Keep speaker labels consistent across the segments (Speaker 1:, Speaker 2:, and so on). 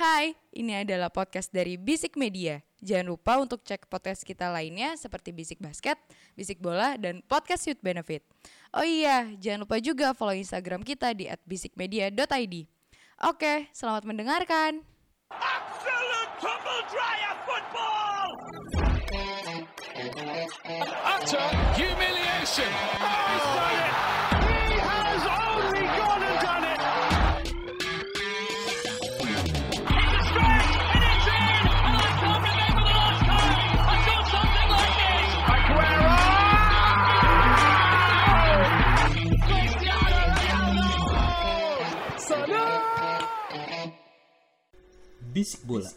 Speaker 1: Hai, ini adalah podcast dari Bisik Media. Jangan lupa untuk cek podcast kita lainnya seperti Bisik Basket, Bisik Bola, dan Podcast Youth Benefit. Oh iya, jangan lupa juga follow Instagram kita di @bisikmedia.id. Oke, selamat mendengarkan.
Speaker 2: Absolute tumble dryer football! Utter humiliation. Oh, he's done it!
Speaker 3: Bisik bola.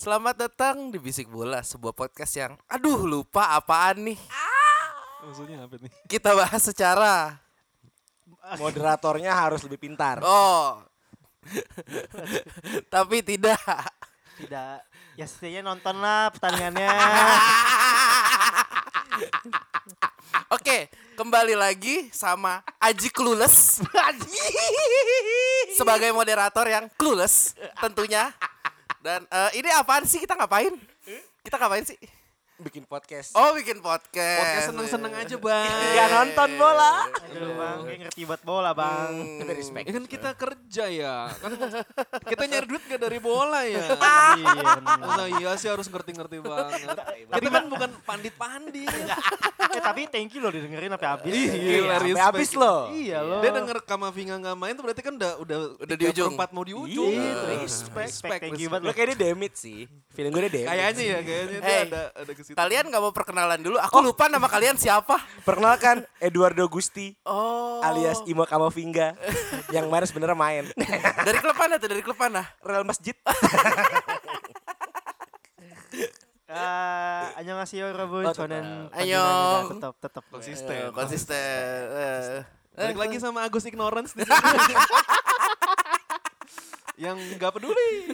Speaker 4: Selamat datang di Bisik Bola, sebuah podcast yang aduh lupa apaan nih.
Speaker 5: Maksudnya apa nih?
Speaker 4: Kita bahas secara
Speaker 3: Moderatornya harus lebih pintar.
Speaker 4: oh. Tapi tidak.
Speaker 6: Tidak. Ya setidaknya nonton lah pertandingannya.
Speaker 4: Oke, kembali lagi sama Aji Clueless. Sebagai moderator yang clueless tentunya. Dan eh, ini apaan sih kita ngapain? Kita ngapain sih?
Speaker 3: Bikin podcast.
Speaker 4: Oh, bikin podcast.
Speaker 5: Podcast seneng-seneng aja bang.
Speaker 3: Ya nonton bola.
Speaker 6: Aduh bang, kayak ngerti buat bola bang.
Speaker 3: Tapi respect.
Speaker 5: Ya kan kita kerja ya. Kan kita nyari duit gak dari bola ya.
Speaker 6: Iya.
Speaker 5: Masa iya sih harus ngerti-ngerti banget. Tapi kan bukan pandit-pandit.
Speaker 6: Eh tapi thank you loh didengerin sampai habis. Iya.
Speaker 3: Sampai
Speaker 5: respect.
Speaker 3: habis loh.
Speaker 6: Iya loh.
Speaker 5: Dia denger Kamavinga gak main tuh berarti kan udah udah
Speaker 4: Udah di ujung.
Speaker 5: Empat mau di ujung.
Speaker 6: Iya,
Speaker 5: respect,
Speaker 6: respect, thank you banget
Speaker 3: Lo
Speaker 6: loh.
Speaker 3: kayaknya demit sih. Feeling gue dia demit.
Speaker 5: Kayaknya ya, kayaknya ada ada situ.
Speaker 4: Kalian gak mau perkenalan dulu? Aku lupa nama kalian siapa.
Speaker 3: Perkenalkan Eduardo Gusti
Speaker 4: Oh.
Speaker 3: alias Imo Kamavinga yang kemarin sebenarnya main.
Speaker 4: Dari klub mana tuh? Dari klub mana?
Speaker 3: Real Masjid.
Speaker 6: Ah, 안녕하세요 여러분.
Speaker 3: Oh,
Speaker 6: 저는
Speaker 4: 안녕.
Speaker 6: tetap tetap
Speaker 5: Konsisten.
Speaker 4: Eh, konsisten. Eh.
Speaker 5: Balik lagi sama Agus Ignorance di sini. yang nggak peduli.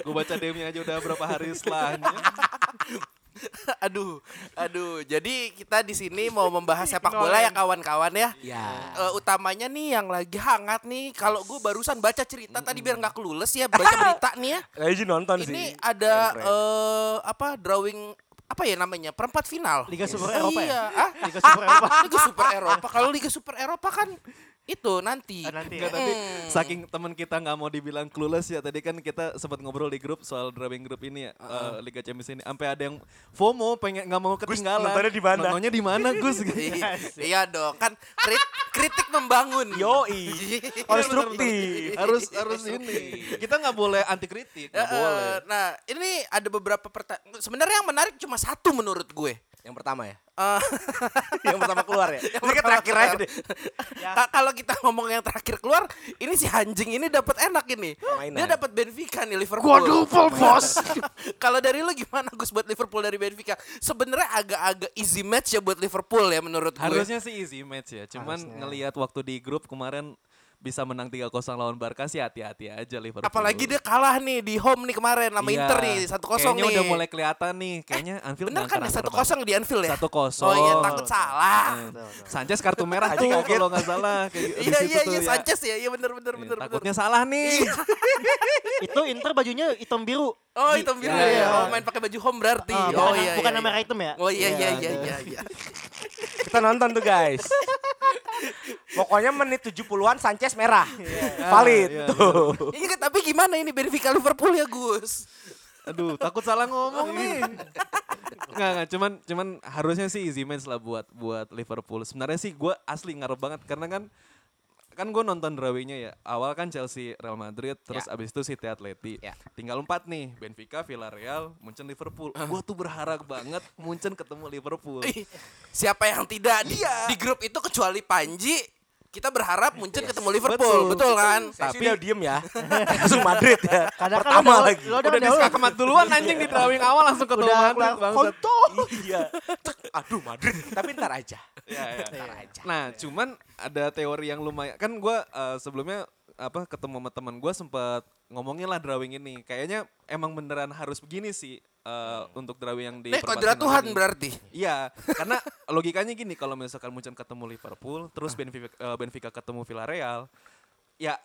Speaker 5: Gue baca DM-nya aja udah berapa hari setelahnya.
Speaker 4: aduh, aduh. Jadi kita di sini mau membahas sepak bola ya kawan-kawan ya.
Speaker 3: Ya.
Speaker 4: Eh, utamanya nih yang lagi hangat nih. Kalau gue barusan baca cerita tadi biar nggak kelulus ya baca berita nih ya.
Speaker 3: Kayaknya nonton sih.
Speaker 4: Ini ada eh apa drawing apa ya namanya perempat final.
Speaker 6: Liga Super Eropa ya?
Speaker 4: Iya, ah?
Speaker 6: Liga Super Eropa.
Speaker 4: Liga Super Eropa. Kalau Liga Super Eropa kan itu nanti.
Speaker 6: Ah, nanti
Speaker 5: Enggak,
Speaker 6: ya.
Speaker 5: tapi saking teman kita nggak mau dibilang clueless ya tadi kan kita sempat ngobrol di grup soal drawing group ini ya eh, Liga Champions ini sampai ada yang FOMO pengen nggak mau ketinggalan
Speaker 3: nontonnya di mana?
Speaker 5: nontonnya di mana Gus
Speaker 4: Iya, iya dong kan krit- kritik membangun.
Speaker 3: Yoi. Konstruktif.
Speaker 5: harus harus ini kita nggak boleh anti kritik nggak
Speaker 4: Eh,
Speaker 5: boleh
Speaker 4: eh, Nah, ini ada beberapa pertanyaan. Sebenarnya yang menarik cuma satu menurut gue.
Speaker 3: Yang pertama ya.
Speaker 4: Eh,
Speaker 3: yang pertama keluar ya.
Speaker 4: yang
Speaker 3: Ini terakhir aja
Speaker 4: keluar.
Speaker 3: deh.
Speaker 4: Ka- Kalau kita ngomong yang terakhir keluar, ini si anjing ini dapat enak ini.
Speaker 3: Mainan.
Speaker 4: Dia dapat Benfica nih Liverpool. Quadruple bos. Kalau dari lu gimana Gus buat Liverpool dari Benfica? Sebenarnya agak-agak easy match ya buat Liverpool ya menurut gue.
Speaker 5: harusnya sih easy match ya cuman
Speaker 6: Harusnya.
Speaker 5: ngelihat waktu di grup kemarin bisa menang 3-0 lawan Barca sih hati-hati aja Liverpool
Speaker 4: Apalagi dia kalah nih di home nih kemarin sama
Speaker 5: Iya,
Speaker 4: Inter nih 1-0
Speaker 5: kayaknya
Speaker 4: nih.
Speaker 5: udah mulai kelihatan nih kayaknya Anfield
Speaker 4: Bener kan ya
Speaker 5: karakter
Speaker 4: 1-0 di Anfield ya?
Speaker 5: Satu kosong.
Speaker 4: Oh iya takut salah.
Speaker 5: Eh, Sanchez kartu merah
Speaker 3: Aji
Speaker 5: tuh
Speaker 3: kaget.
Speaker 5: kalau nggak salah kayak di
Speaker 4: Iya iya
Speaker 5: tuh
Speaker 4: iya
Speaker 5: ya.
Speaker 4: Sanchez ya. Iya bener bener
Speaker 5: Iya,
Speaker 4: bener bener.
Speaker 5: Takutnya salah nih.
Speaker 6: Itu Inter bajunya hitam biru.
Speaker 4: Oh hitam biru
Speaker 5: Iya,
Speaker 4: ya.
Speaker 5: iya.
Speaker 4: Oh main pakai baju home berarti.
Speaker 6: Ah,
Speaker 4: oh
Speaker 6: bukan,
Speaker 4: iya
Speaker 6: bukan
Speaker 4: iya,
Speaker 6: nama
Speaker 4: iya.
Speaker 6: hitam ya?
Speaker 4: Oh iya iya iya iya iya.
Speaker 3: Kita nonton tuh guys. Pokoknya menit 70-an Sanchez merah. Valid
Speaker 5: iya,
Speaker 3: tuh.
Speaker 4: Iya kan, tapi gimana ini Benfica Liverpool ya Gus?
Speaker 5: Aduh, takut salah ngomong nih. Enggak, enggak, cuman cuman harusnya sih easy match lah buat buat Liverpool. Sebenarnya sih gue asli ngarep banget karena kan kan gue nonton drawingnya ya. Awal kan Chelsea, Real Madrid, terus abis itu City Atleti.
Speaker 3: Ya.
Speaker 5: Tinggal empat nih, Benfica, Villarreal, Munchen, Liverpool. Gue tuh berharap banget Munchen ketemu Liverpool.
Speaker 4: Siapa yang tidak di, di grup itu kecuali Panji? Kita berharap Munchen ketemu Liverpool, betul,
Speaker 5: Betul.
Speaker 4: kan?
Speaker 3: Sih udah diem ya. Langsung Madrid ya.
Speaker 6: Kadang kan
Speaker 3: Pertama
Speaker 6: udah-
Speaker 3: lagi.
Speaker 6: lo udah
Speaker 5: Udah
Speaker 6: dahulu.
Speaker 5: diskakamat duluan anjing di drawing awal langsung ketemu
Speaker 6: Udah
Speaker 5: Madrid bangsat.
Speaker 3: Iya. Aduh Madrid. Tapi ntar aja.
Speaker 5: Ya, ya.
Speaker 3: Ntar aja.
Speaker 5: Nah, cuman ada teori yang lumayan kan gue sebelumnya apa ketemu sama teman gue sempat ngomongin lah drawing ini. Kayaknya emang beneran harus begini sih eh, untuk drawing yang di
Speaker 4: Nih
Speaker 5: perempat
Speaker 4: kodrat
Speaker 5: final
Speaker 4: Tuhan
Speaker 5: ini.
Speaker 4: berarti.
Speaker 5: Iya, karena logikanya gini kalau misalkan Munchen ketemu Liverpool, terus Benfica, eh, Benfica ketemu Villarreal, ya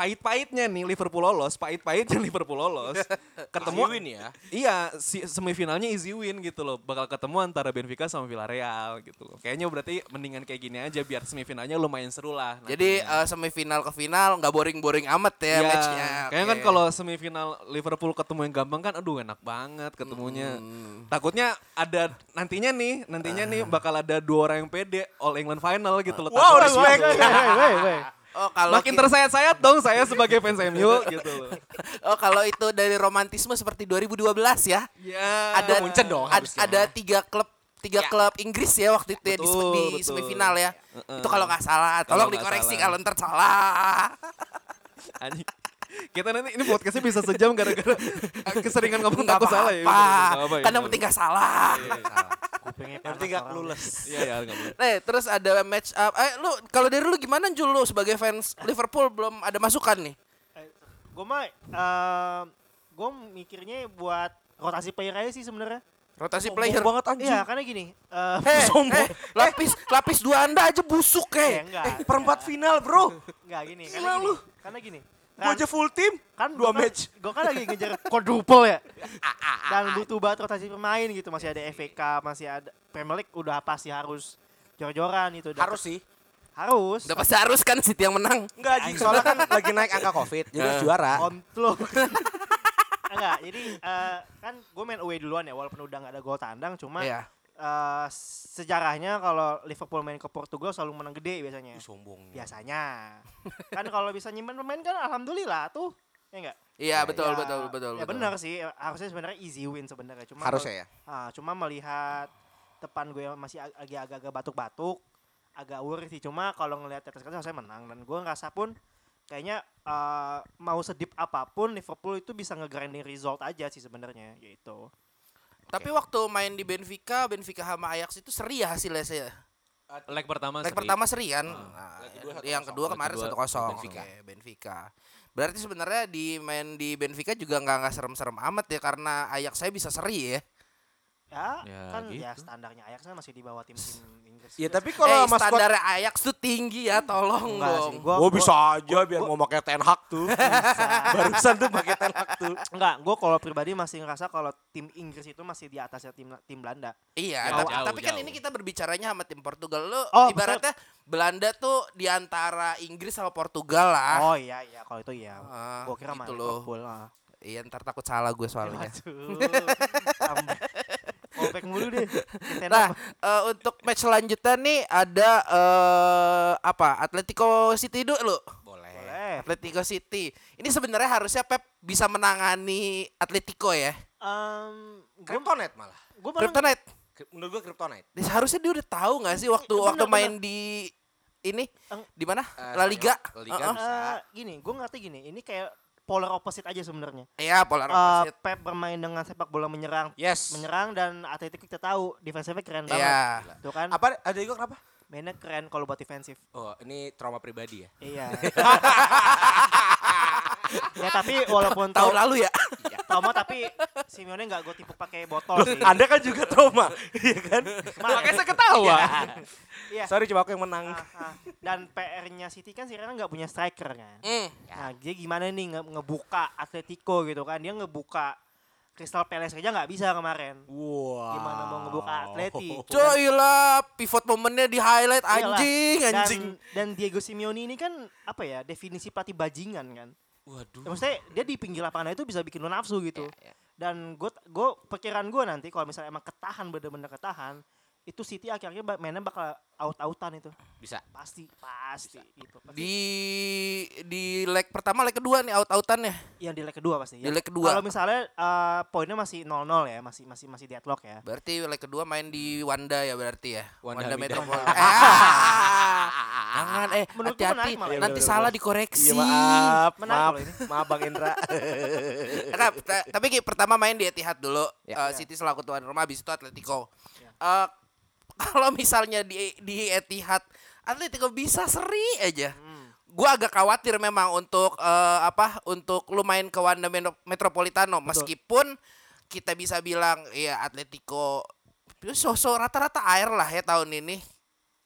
Speaker 5: pahit-pahitnya nih Liverpool lolos, pahit-pahitnya Liverpool lolos. ketemu
Speaker 3: Easy win ya.
Speaker 5: Iya, si, semifinalnya easy win gitu loh. Bakal ketemu antara Benfica sama Villarreal gitu loh. Kayaknya berarti mendingan kayak gini aja biar semifinalnya lumayan seru lah.
Speaker 4: Jadi
Speaker 5: nantinya.
Speaker 4: eh, semifinal ke final nggak boring-boring amat ya
Speaker 5: Iya,
Speaker 4: matchnya.
Speaker 5: Kayaknya kan
Speaker 4: Oke.
Speaker 5: kalau semifinal Liverpool ketemu yang gampang kan aduh enak banget ketemunya.
Speaker 4: Hmm.
Speaker 5: Takutnya ada nantinya nih, nantinya nih bakal ada dua orang yang pede All England final gitu loh.
Speaker 3: Wow, respect.
Speaker 4: Oh kalau
Speaker 5: Makin
Speaker 4: ki-
Speaker 5: tersayat-sayat dong saya sebagai fans MU gitu loh.
Speaker 4: oh kalau itu dari romantisme seperti 2012 ya.
Speaker 5: Ya,
Speaker 4: Ada
Speaker 3: Munchen dong
Speaker 4: ad-
Speaker 3: harusnya.
Speaker 4: ada tiga klub tiga klub Inggris ya waktu itu ya di,
Speaker 5: Betul,
Speaker 4: di
Speaker 5: betul.
Speaker 4: semifinal ya.
Speaker 5: Heeh.
Speaker 4: Itu kalau nggak salah, tolong dikoreksi kalau ntar salah.
Speaker 5: Anjing. Kita nanti ini podcastnya bisa sejam gara-gara keseringan ngomong
Speaker 4: Nggak
Speaker 5: takut salah ya. ya.
Speaker 4: Kan yang penting nggak salah.
Speaker 6: Kupingnya
Speaker 3: Yang
Speaker 6: panas
Speaker 3: penting gak clueless.
Speaker 5: Iya ya.
Speaker 4: Nih, terus ada match up. Eh, lu kalau dari lu gimana Jul lu sebagai fans Liverpool belum ada masukan nih?
Speaker 6: Gue mah, eh, gue mikirnya buat rotasi player aja sih sebenarnya.
Speaker 4: Rotasi
Speaker 3: Sombong
Speaker 4: player.
Speaker 3: banget anjing.
Speaker 6: Iya, karena gini. eh,
Speaker 4: Eh, eh, lapis lapis dua anda aja busuk
Speaker 6: ya
Speaker 4: eh.
Speaker 6: enggak,
Speaker 3: Eh, perempat final bro.
Speaker 6: enggak gini.
Speaker 3: Gila
Speaker 6: Karena gini.
Speaker 3: lu.
Speaker 6: Karena gini.
Speaker 3: Gue aja full team.
Speaker 6: kan
Speaker 3: dua
Speaker 6: gua kan-
Speaker 3: match.
Speaker 6: Gue kan lagi ngejar quadruple ya. Dan butuh banget rotasi pemain gitu. Masih ada FA Cup, masih ada Premier League udah pasti harus jor-joran itu. Udah-
Speaker 3: Harus sih.
Speaker 6: Harus.
Speaker 4: Udah pasti harus kan City yang menang.
Speaker 3: Enggak anjing, soalnya kan lagi naik angka covid. Jadi harus juara.
Speaker 6: Kontlo. Enggak, jadi eh, kan gue main away duluan ya walaupun udah nggak ada gol tandang cuma
Speaker 4: Iya.
Speaker 6: Eh, sejarahnya kalau Liverpool main ke Portugal selalu menang gede biasanya.
Speaker 3: Sombong.
Speaker 6: Biasanya. kan kalau bisa nyimpen pemain kan alhamdulillah tuh. Ya enggak?
Speaker 4: Iya, betul,
Speaker 6: Ya,
Speaker 4: betul, betul,
Speaker 6: Ya benar sih, harusnya sebenarnya easy win sebenarnya. Cuma
Speaker 3: Harusnya ya.
Speaker 6: Ah, cuma melihat depan gue masih agak-agak batuk-batuk, agak worry sih. Cuma kalau ngelihat atas kertas saya menang dan gue ngerasa pun kayaknya eh, mau sedip apa pun Liverpool itu bisa nge-grinding result aja sih sebenarnya gitu.
Speaker 4: Tapi waktu main di Benfica, Benfica sama Ajax itu seri ya hasilnya saya.
Speaker 5: Leg pertama
Speaker 4: Leg
Speaker 5: seri.
Speaker 4: pertama seri kan. Nah,
Speaker 3: Leg kedua
Speaker 4: yang
Speaker 3: 1-0.
Speaker 4: kedua kemarin satu kosong.
Speaker 3: Benfica.
Speaker 4: Benfica. Berarti sebenarnya di main di Benfica juga nggak nggak serem-serem amat ya karena Ajax saya bisa seri ya.
Speaker 6: Ya,
Speaker 5: Ya,
Speaker 6: kan
Speaker 5: gitu.
Speaker 6: ya standarnya Ajax kan masih di bawah tim-tim
Speaker 3: Ya
Speaker 6: juga
Speaker 3: tapi kalau
Speaker 4: eh,
Speaker 3: maskot
Speaker 4: standar Ajax tuh tinggi ya, tolong
Speaker 6: Enggak
Speaker 4: dong.
Speaker 6: sih, gua,
Speaker 3: Gue
Speaker 6: gua-
Speaker 3: bisa aja biar mau pakai Ten Hag tuh. Barusan tuh pakai Ten Hag tuh.
Speaker 6: Enggak, gue kalau pribadi masih ngerasa kalau tim Inggris itu masih di atasnya tim tim Belanda.
Speaker 4: Iya,
Speaker 5: Jauh,
Speaker 4: tapi,
Speaker 5: jauh,
Speaker 4: tapi kan
Speaker 5: jauh.
Speaker 4: ini kita berbicaranya sama tim Portugal. Lu
Speaker 6: Oh,
Speaker 4: ibaratnya Belanda tuh di antara Inggris sama Portugal lah.
Speaker 6: Oh iya iya, kalau itu iya.
Speaker 4: Ah,
Speaker 6: gue kira
Speaker 4: gitu loh.
Speaker 6: Liverpool. Ah.
Speaker 4: Iya, ntar takut salah gue soalnya.
Speaker 6: Aduh. Callback mulu deh.
Speaker 4: Nah, eh, untuk match selanjutnya nih ada eh apa? Atletico City dulu.
Speaker 3: Boleh.
Speaker 6: boleh.
Speaker 4: Atletico City. Ini sebenarnya harusnya Pep bisa menangani Atletico ya.
Speaker 6: Um,
Speaker 3: Kryptonite malah.
Speaker 6: gue
Speaker 4: Kryptonite.
Speaker 3: Kri- Menurut gue Kryptonite.
Speaker 4: Dia- Harusnya dia udah tahu nggak sih waktu
Speaker 6: Iya,
Speaker 4: waktu
Speaker 6: bener,
Speaker 4: main di ini di mana?
Speaker 3: Eh,
Speaker 4: La Liga.
Speaker 3: La Liga.
Speaker 4: Heeh.
Speaker 3: bisa.
Speaker 6: gini, gue ngerti gini. Ini kayak polar opposite aja sebenarnya.
Speaker 4: Iya, polar
Speaker 6: Eh,
Speaker 4: opposite.
Speaker 6: Pep bermain dengan sepak bola menyerang,
Speaker 3: Yes.
Speaker 6: menyerang dan Atletico kita tahu defensifnya keren banget.
Speaker 4: Iya.
Speaker 6: Tuh kan,
Speaker 3: Apa ada juga kenapa?
Speaker 6: mainnya keren kalau buat defensif.
Speaker 3: Oh, ini trauma pribadi ya.
Speaker 6: Iya. ya tapi walaupun
Speaker 4: Tahun
Speaker 6: tahu
Speaker 4: lalu ya.
Speaker 6: Tomo tapi Simeone nggak gue tipu pakai botol sih.
Speaker 3: Anda kan juga trauma, iya kan?
Speaker 6: Makanya
Speaker 5: saya ketawa.
Speaker 6: Iya.
Speaker 3: Sorry cuma aku yang menang.
Speaker 6: Ah, ah. Dan PR-nya City kan sekarang nggak punya striker kan.
Speaker 4: Hmm.
Speaker 6: Nah, dia gimana nih nge- ngebuka Atletico gitu kan? Dia ngebuka Crystal Palace aja nggak bisa kemarin.
Speaker 3: Wow.
Speaker 6: Gimana mau ngebuka Atleti?
Speaker 4: Coy lah, pivot momennya di highlight
Speaker 6: Iyalah.
Speaker 4: anjing, anjing.
Speaker 6: Dan, dan Diego Simeone ini kan apa ya definisi pelatih bajingan kan.
Speaker 3: Waduh.
Speaker 6: Ya, maksudnya dia di pinggir lapangan itu bisa bikin lo nafsu gitu.
Speaker 4: Iya,
Speaker 6: Dan gue gue perkiraan gue nanti kalau misalnya emang ketahan bener-bener ketahan itu City akhirnya mainnya bakal out-outan itu
Speaker 3: Bisa.
Speaker 6: pasti pasti gitu pasti.
Speaker 4: Di di leg pertama, leg kedua nih out-outannya.
Speaker 6: yang di leg kedua pasti
Speaker 4: Di
Speaker 6: ya.
Speaker 4: leg kedua.
Speaker 6: kalau misalnya eh, poinnya masih 0-0 ya masih masih masih deadlock ya
Speaker 4: Berarti leg kedua main di Wanda ya berarti ya.
Speaker 3: Wanda
Speaker 4: Wanda,
Speaker 3: Hamidah.
Speaker 4: Metropol. Ah, Jangan eh hati-hati.
Speaker 3: Iya,
Speaker 4: nanti
Speaker 3: bener,
Speaker 4: salah dikoreksi.
Speaker 3: Iya maaf, maaf, maaf Bang Indra.
Speaker 4: Nah, ta- tapi pertama main di Etihad dulu.
Speaker 3: Ya.
Speaker 4: Eh, City selaku tuan rumah habis itu Atletico.
Speaker 6: Ya.
Speaker 4: Kalau misalnya di di Etihad Atletico bisa seri aja.
Speaker 6: Hmm.
Speaker 4: Gua agak khawatir memang untuk eh, apa untuk lu main ke Wanda Metro- Metropolitano meskipun kita bisa bilang ya Atletico sosok rata-rata air lah ya tahun ini.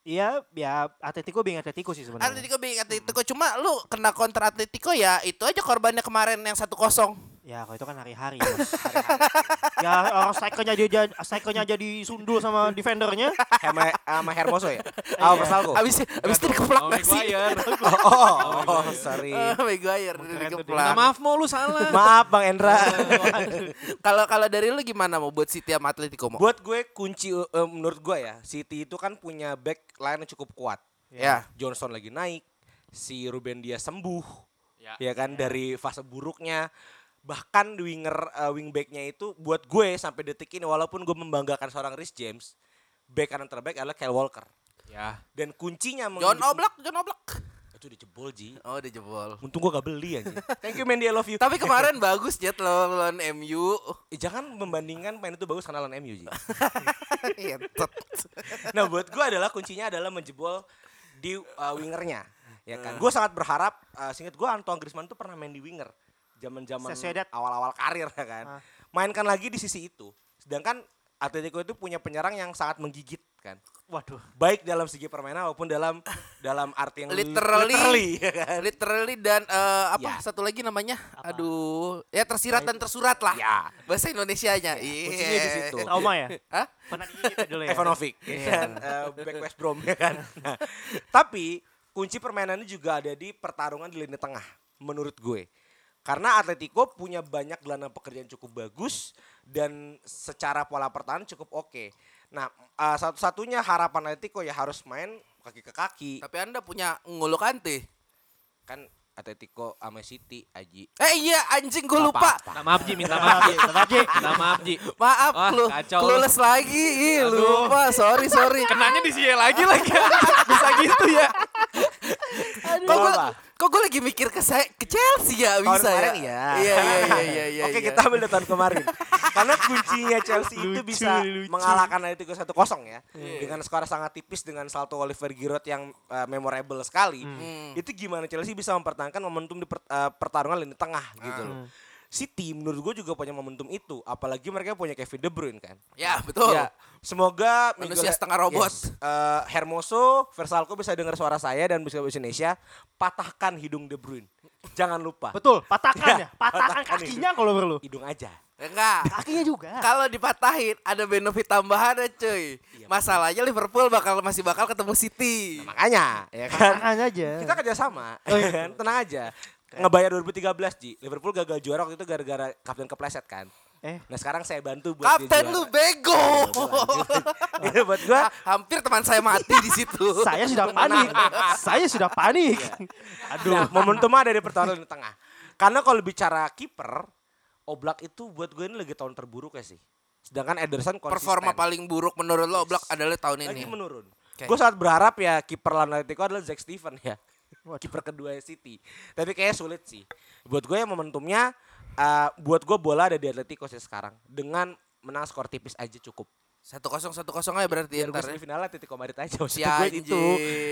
Speaker 6: Iya, ya Atletico being Atletico sih sebenarnya.
Speaker 4: Atletico being Atletico cuma lu kena kontra Atletico ya itu aja korbannya kemarin yang 1-0.
Speaker 6: Ya kalau itu kan hari-hari. Bos. Hari-hari. ya orang strikernya jadi strikernya jadi sundul sama defendernya.
Speaker 3: Sama, sama Hermoso ya? Oh, Persalco.
Speaker 4: Abis abis itu dikeplak
Speaker 5: Oh,
Speaker 4: nasi.
Speaker 5: Maguire.
Speaker 3: Oh, oh, oh, sorry.
Speaker 4: Eh, Maguire dikeplak.
Speaker 5: Nah, maaf mau lu salah.
Speaker 3: Maaf Bang Endra.
Speaker 4: Kalau kalau dari lu gimana mau buat City sama Atletico mau?
Speaker 3: Buat gue kunci eh, menurut gue ya, City itu kan punya back line yang cukup kuat.
Speaker 4: Ya.
Speaker 3: Johnson lagi naik, si Ruben dia sembuh,
Speaker 5: Ya.
Speaker 3: ya, kan dari fase buruknya. Bahkan winger eh, wingbacknya itu buat gue sampai detik ini walaupun gue membanggakan seorang Rhys James, back kanan terbaik adalah Kyle Walker.
Speaker 5: Ya.
Speaker 3: Dan kuncinya
Speaker 4: John Oblak, John Oblak.
Speaker 3: itu dijebol Ji.
Speaker 4: Oh, udah jebol.
Speaker 3: Untung gue gak beli aja. Thank you Mandy, I love you.
Speaker 4: Tapi kemarin bagus Jet lawan lawan MU.
Speaker 3: Eh, jangan membandingkan main itu bagus karena lawan MU Ji.
Speaker 4: Entot.
Speaker 3: Nah buat gue adalah kuncinya adalah menjebol di uh, wingernya, ya kan. Gue sangat berharap, uh, singkat gue Antoine Griezmann tuh pernah main di winger, zaman zaman
Speaker 6: Sociedad.
Speaker 3: awal-awal karir ya kan.
Speaker 6: Ah.
Speaker 3: Mainkan lagi di sisi itu. Sedangkan Atletico itu punya penyerang yang sangat menggigit kan.
Speaker 6: Waduh.
Speaker 3: Baik dalam segi permainan maupun dalam dalam arti yang
Speaker 4: Literally.
Speaker 3: literally, ya kan.
Speaker 4: Literally dan eh, apa
Speaker 3: Ya.
Speaker 4: satu lagi namanya? Aduh, ya tersirat dan tersurat lah.
Speaker 3: Ya,
Speaker 4: Bahasa Indonesianya. Iya.
Speaker 3: kuncinya di situ.
Speaker 6: Trauma ya?
Speaker 4: Hah?
Speaker 6: Pernah digigit dulu ya?
Speaker 3: Ivanovic, ya kan, eh, back West Brom ya kan. Nah, tapi kunci permainannya juga ada di pertarungan di lini tengah, menurut gue. Karena Atletico punya banyak gelandang pekerjaan cukup bagus dan secara pola pertahanan cukup oke. Nah, eh, satu-satunya harapan Atletico ya harus main kaki ke kaki.
Speaker 4: Tapi Anda punya Ngolo Kante.
Speaker 3: Kan Atletico sama City, Aji.
Speaker 4: Eh iya anjing gue lupa.
Speaker 5: Minta maaf Ji, minta maaf Ji.
Speaker 6: Ji.
Speaker 5: Minta maaf Ji.
Speaker 4: Maaf
Speaker 5: Wah,
Speaker 4: lu.
Speaker 5: kacau lu.
Speaker 4: Clueless lagi. Ih, lupa. Sorry, sorry.
Speaker 5: Kenanya di sini lagi lagi. Bisa gitu ya.
Speaker 4: Kok gue kok gue lagi mikir ke saya ke Chelsea ya
Speaker 3: Tahun
Speaker 4: bisa
Speaker 3: kemarin
Speaker 4: ya?
Speaker 3: iya.
Speaker 4: Iya iya iya iya iya.
Speaker 3: Oke
Speaker 4: iya.
Speaker 3: kita ambil dari tahun kemarin. Karena kuncinya Chelsea itu
Speaker 6: Lucu,
Speaker 3: bisa
Speaker 6: lucu.
Speaker 3: mengalahkan Atletico 1-0 ya.
Speaker 4: Iya.
Speaker 3: Dengan skor sangat tipis dengan salto Oliver Giroud yang eh, memorable sekali.
Speaker 4: Hmm.
Speaker 3: Itu gimana Chelsea bisa mempertahankan momentum di per- eh, pertarungan lini tengah gitu
Speaker 4: Ah.
Speaker 3: loh. City menurut gue juga punya momentum itu. Apalagi mereka punya Kevin De Bruyne kan.
Speaker 4: Ya betul.
Speaker 3: Ya, semoga
Speaker 4: Manusia
Speaker 3: Miguel-
Speaker 4: setengah robot.
Speaker 3: Yes, eh, Hermoso, Versalco bisa dengar suara saya dan bisa bahasa Indonesia. Patahkan hidung De Bruyne. Jangan lupa.
Speaker 6: Betul, patahkan ya.
Speaker 3: patahkan
Speaker 6: Patahkan kakinya kalau perlu.
Speaker 3: Hidung aja.
Speaker 4: Enggak.
Speaker 6: Kakinya juga.
Speaker 4: Kalau dipatahin ada benefit tambahan ya cuy.
Speaker 3: Iya,
Speaker 4: Masalahnya Liverpool bakal masih bakal ketemu City.
Speaker 3: Makanya, ya kan.
Speaker 6: Patahkan aja.
Speaker 3: Kita kerjasama,
Speaker 6: Oh,
Speaker 3: ya
Speaker 6: iya.
Speaker 3: Tenang aja. Ngebayar 2013 Ji. Liverpool gagal juara waktu itu gara-gara kapten kepleset kan.
Speaker 6: Eh.
Speaker 3: Nah sekarang saya bantu buat dia
Speaker 4: Kapten lu bego.
Speaker 3: Itu buat gua
Speaker 4: Ha- Hampir teman saya mati di situ.
Speaker 6: Saya sudah panik. Saya sudah panik.
Speaker 3: Aduh, nah, momentum ada di pertahanan lini tengah. Karena kalau bicara kiper, Oblak itu buat gue ini lagi tahun terburuk ya sih. Sedangkan Ederson konsisten.
Speaker 4: Performa paling buruk menurut lo Oblak adalah tahun
Speaker 3: lagi
Speaker 4: ini.
Speaker 3: menurun.
Speaker 4: Oke.
Speaker 3: Gue sangat berharap ya kiper Atletico adalah Zack Steven ya. Kiper kedua City. Tapi kayaknya sulit sih. Buat gue ya momentumnya eh, buat gue bola ada di Atletico sih sekarang. Dengan menang skor tipis aja cukup.
Speaker 4: Satu kosong satu kosong aja berarti
Speaker 3: gue
Speaker 4: ntar ya.
Speaker 3: semifinal Atletico Madrid aja maksud
Speaker 4: Si
Speaker 3: gue itu.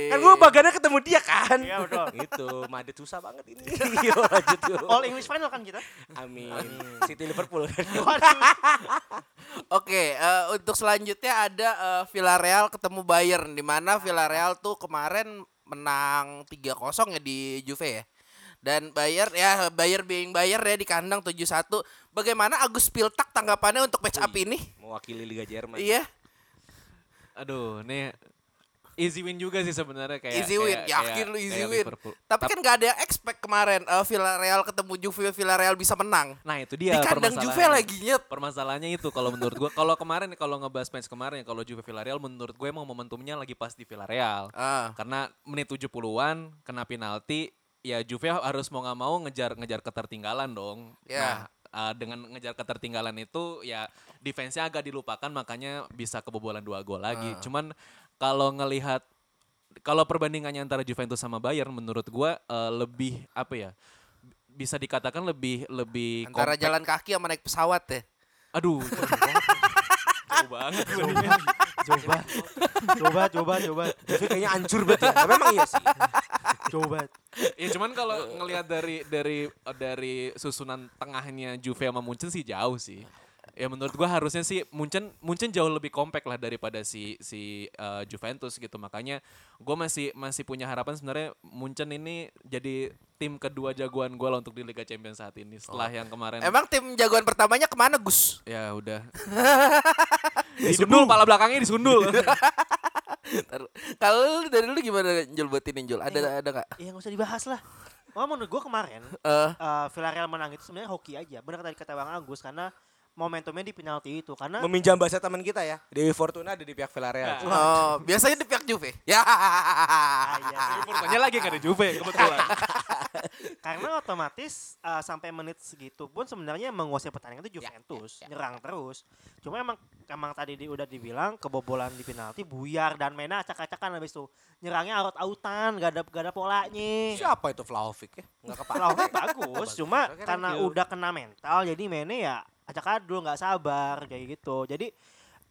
Speaker 3: Kan gue bagannya ketemu dia kan.
Speaker 6: Iya, betul.
Speaker 3: Itu Madrid susah banget ini. Yo, lanjut yuk.
Speaker 6: All English final kan kita.
Speaker 3: Amin. City Liverpool kan.
Speaker 4: Oke, eh, untuk selanjutnya ada eh, Villarreal ketemu Bayern di mana Villarreal tuh kemarin menang 3-0 ya di Juve ya. Dan Bayern ya Bayern being Bayern ya di kandang 7-1. Bagaimana Agus Piltak tanggapannya untuk match up ini?
Speaker 3: Mewakili Liga Jerman.
Speaker 4: Iya,
Speaker 5: Aduh, nih easy win juga sih sebenarnya kayak
Speaker 4: easy win.
Speaker 5: kayak-
Speaker 4: Yakin
Speaker 5: kayak-
Speaker 4: lu easy win.
Speaker 5: Liverpool.
Speaker 4: Tapi
Speaker 5: Tap-
Speaker 4: kan gak ada yang expect kemarin eh, Villarreal ketemu Juve Villarreal bisa menang.
Speaker 5: Nah itu
Speaker 4: Di
Speaker 5: dia
Speaker 4: kandang Juve lagi nyet.
Speaker 5: Permasalahannya itu kalau menurut gua kalau kemarin kalau ngebahas match kemarin kalau Juve Villarreal menurut gue emang momentumnya lagi pas di Villarreal.
Speaker 4: Ah.
Speaker 5: Karena menit 70-an kena penalti ya Juve harus mau nggak mau ngejar ngejar ketertinggalan dong.
Speaker 4: Ya.
Speaker 5: Nah, uh, dengan ngejar ketertinggalan itu ya defense-nya agak dilupakan makanya bisa kebobolan dua gol lagi. Cuman kalau ngelihat kalau perbandingannya antara Juventus sama Bayern menurut gua uh, lebih apa ya? bisa dikatakan lebih lebih
Speaker 4: Antara
Speaker 5: compact.
Speaker 4: jalan kaki sama naik pesawat ya.
Speaker 5: Aduh, jauh banget.
Speaker 6: Coba. Coba, coba, coba.
Speaker 3: Juve kayaknya hancur banget ya. Tapi Memang iya sih.
Speaker 6: Coba.
Speaker 5: ya cuman kalau ngelihat dari dari dari susunan tengahnya Juve sama Munchen sih jauh sih. Ya menurut gua harusnya sih Munchen Munchen jauh lebih kompak lah daripada si si uh, Juventus gitu. Makanya gua masih masih punya harapan sebenarnya Munchen ini jadi tim kedua jagoan gua lah untuk di Liga Champions saat ini setelah yang kemarin
Speaker 4: Emang tim jagoan pertamanya ke mana Gus?
Speaker 5: ya udah. disundul pala belakangnya disundul.
Speaker 4: Kalau dari lu gimana Jul buat ini Jul? Ada ada nggak?
Speaker 6: Iya nggak usah dibahas lah. Oh, menurut gue kemarin
Speaker 4: Eh,
Speaker 6: eh, Villarreal menang itu sebenarnya hoki aja. Benar tadi kata Bang Agus karena momentumnya di penalti itu karena
Speaker 3: Meminjam bahasa teman kita ya. Dewi Fortuna ada di pihak Villarreal.
Speaker 4: oh, biasanya di pihak Juve. Ya.
Speaker 6: Ah, iya.
Speaker 5: Portonya lagi gak ada Juve kebetulan.
Speaker 6: karena otomatis eh, sampai menit segitu pun sebenarnya menguasai pertandingan itu Juventus nyerang terus. Cuma emang emang tadi di, udah dibilang kebobolan di penalti buyar dan mainnya acak-acakan habis itu nyerangnya aut-autan gak ada gak ada polanya.
Speaker 3: Siapa itu Vlahovic ya? Enggak kepala.
Speaker 6: Bagus, cuma karena udah kena mental jadi mainnya ya acak adul nggak sabar kayak gitu. Jadi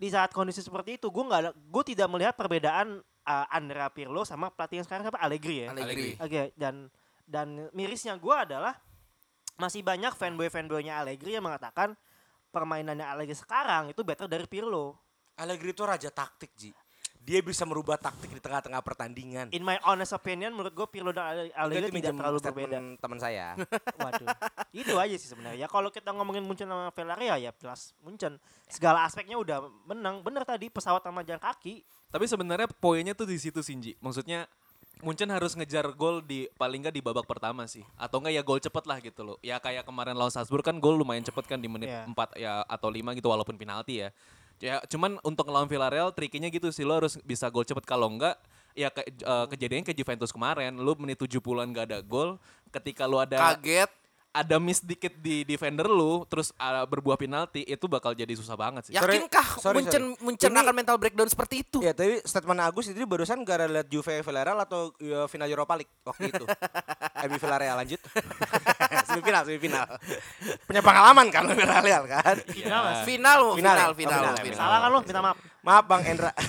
Speaker 6: di saat kondisi seperti itu gue nggak gue tidak melihat perbedaan uh, Andrea Pirlo sama pelatih yang sekarang siapa Allegri ya.
Speaker 4: Allegri.
Speaker 6: Oke dan dan mirisnya gue adalah masih banyak fanboy fanboynya Allegri yang mengatakan permainannya Allegri sekarang itu better dari Pirlo.
Speaker 3: Allegri itu raja taktik, Ji. Dia bisa merubah taktik di tengah-tengah pertandingan.
Speaker 6: In my honest opinion menurut gue Pirlo dan
Speaker 3: Itu
Speaker 6: tidak
Speaker 3: minjem
Speaker 6: terlalu berbeda.
Speaker 3: teman saya.
Speaker 6: Waduh. itu aja sih sebenarnya. Kalau kita ngomongin Munchen sama Villarreal ya jelas Munchen. Segala aspeknya udah menang. Bener tadi pesawat sama jalan kaki.
Speaker 5: Tapi sebenarnya poinnya tuh di situ Sinji. Maksudnya Munchen harus ngejar gol di paling nggak di babak pertama sih. Atau enggak ya gol cepet lah gitu loh. Ya kayak kemarin lawan Salzburg kan gol lumayan cepet kan di menit
Speaker 6: Iya.
Speaker 5: 4 ya atau 5 gitu walaupun penalti ya. Ya cuman untuk ngelawan Villarreal trikinya gitu sih. Lo harus bisa gol cepet. Kalau enggak ya ke, eh, kejadiannya ke Juventus kemarin. Lu menit 70-an gak ada gol. Ketika lu ada
Speaker 4: Kaget.
Speaker 5: Ada miss dikit di defender lu terus uh, berbuah penalti itu bakal jadi susah banget sih.
Speaker 4: Yakinkah
Speaker 3: sorry,
Speaker 4: Munchen
Speaker 3: sorry.
Speaker 4: Munchen akan mental breakdown seperti itu?
Speaker 3: Ya, tapi statement Agus itu barusan gara lihat Juve Villarreal atau ya, final Europa League waktu itu. MU Villarreal lanjut. semifinal, semifinal. Punya pengalaman kan lu Villarreal kan?
Speaker 6: Final Mas.
Speaker 4: Final, mau
Speaker 3: Final
Speaker 4: final,
Speaker 3: ya?
Speaker 4: final,
Speaker 3: Oh, final,
Speaker 4: final.
Speaker 6: Salah kan lo? Minta maaf.
Speaker 3: Maaf Bang Endra.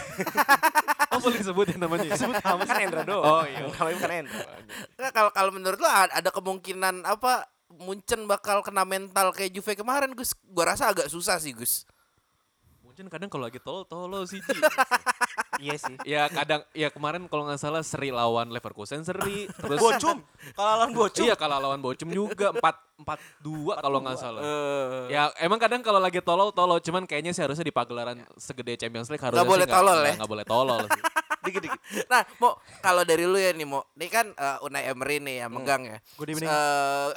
Speaker 5: Oh boleh disebutin namanya. ya?
Speaker 3: Kamu kan Endra doang.
Speaker 5: Oh, iya.
Speaker 3: Namanya bukan Endra.
Speaker 4: Kalau kalau menurut lo a- ada kemungkinan apa Munchen bakal kena mental kayak Juve kemarin Gus? Gua rasa agak susah sih Gus.
Speaker 5: Mungkin kadang kalau lagi tol tolo sih.
Speaker 6: Iya sih.
Speaker 5: ya kadang ya kemarin kalau nggak salah seri lawan Leverkusen seri terus
Speaker 3: Bocum. Kalau lawan Bocum.
Speaker 5: Iya kalau lawan Bocum juga 4 4 2 kalau nggak salah. Ya emang kadang kalau lagi tolol tolol cuman kayaknya sih harusnya di pagelaran segede Champions League harusnya
Speaker 4: boleh
Speaker 5: sih nggak-
Speaker 4: tolol
Speaker 5: nggak-
Speaker 4: ya?
Speaker 5: nggak boleh tolol sih.
Speaker 3: Dikit-dikit.
Speaker 4: Nah, mau kalau dari lu ya nih, mau ini kan eh, Unai Emery nih yang megang ya.
Speaker 6: Good evening.
Speaker 4: Eh,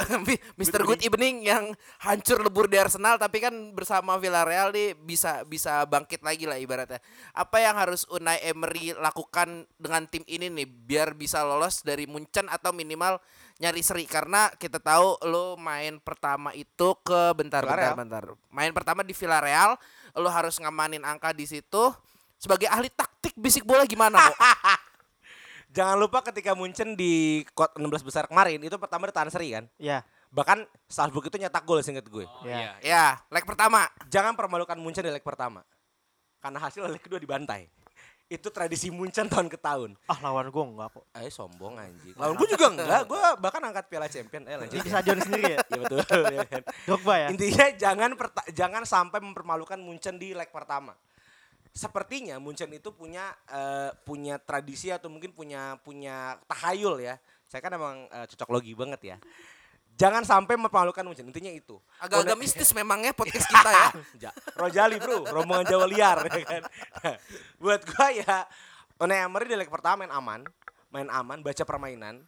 Speaker 4: Mr. Good evening yang hancur lebur di Arsenal tapi kan bersama Villarreal nih bisa bisa bangkit lagi lah ibaratnya. Apa yang harus Unai Emery lakukan dengan tim ini nih biar bisa lolos dari Munchen atau minimal nyari seri karena kita tahu lo main pertama itu ke bentar bentar
Speaker 3: Villarreal.
Speaker 4: bentar. Main pertama di Villarreal, lo harus ngamanin angka di situ. Sebagai ahli taktik bisik bola gimana, Mo?
Speaker 3: Jangan lupa ketika Munchen di kot 16 besar kemarin itu pertama ditahan seri kan.
Speaker 6: Iya.
Speaker 3: Bahkan Salzburg itu nyetak gol seinget gue.
Speaker 6: Iya.
Speaker 4: ya, leg pertama.
Speaker 3: Jangan permalukan Munchen di leg pertama. Karena hasil leg kedua dibantai. Itu tradisi Munchen tahun ke tahun.
Speaker 6: Ah lawan gue enggak kok.
Speaker 3: Eh sombong anjing. Lawan gue juga enggak. Gue bahkan angkat piala champion. Eh lanjut.
Speaker 6: Di
Speaker 3: ya.
Speaker 6: stadion sendiri ya.
Speaker 3: Iya betul. ya kan.
Speaker 6: Drogba ya.
Speaker 3: Intinya jangan jangan sampai mempermalukan Munchen di leg pertama. Sepertinya Munchen itu punya eh, punya tradisi atau mungkin punya punya tahayul ya. Saya kan emang eh, cocok logi banget ya. Jangan sampai mempermalukan Munchen. Intinya itu.
Speaker 4: Agak-agak mistis memangnya podcast kita ya.
Speaker 3: Ja, Rojali bro, rombongan Jawa liar ya kan. Nah, buat gua ya Unai Emery di leg pertama main aman, main aman, baca permainan.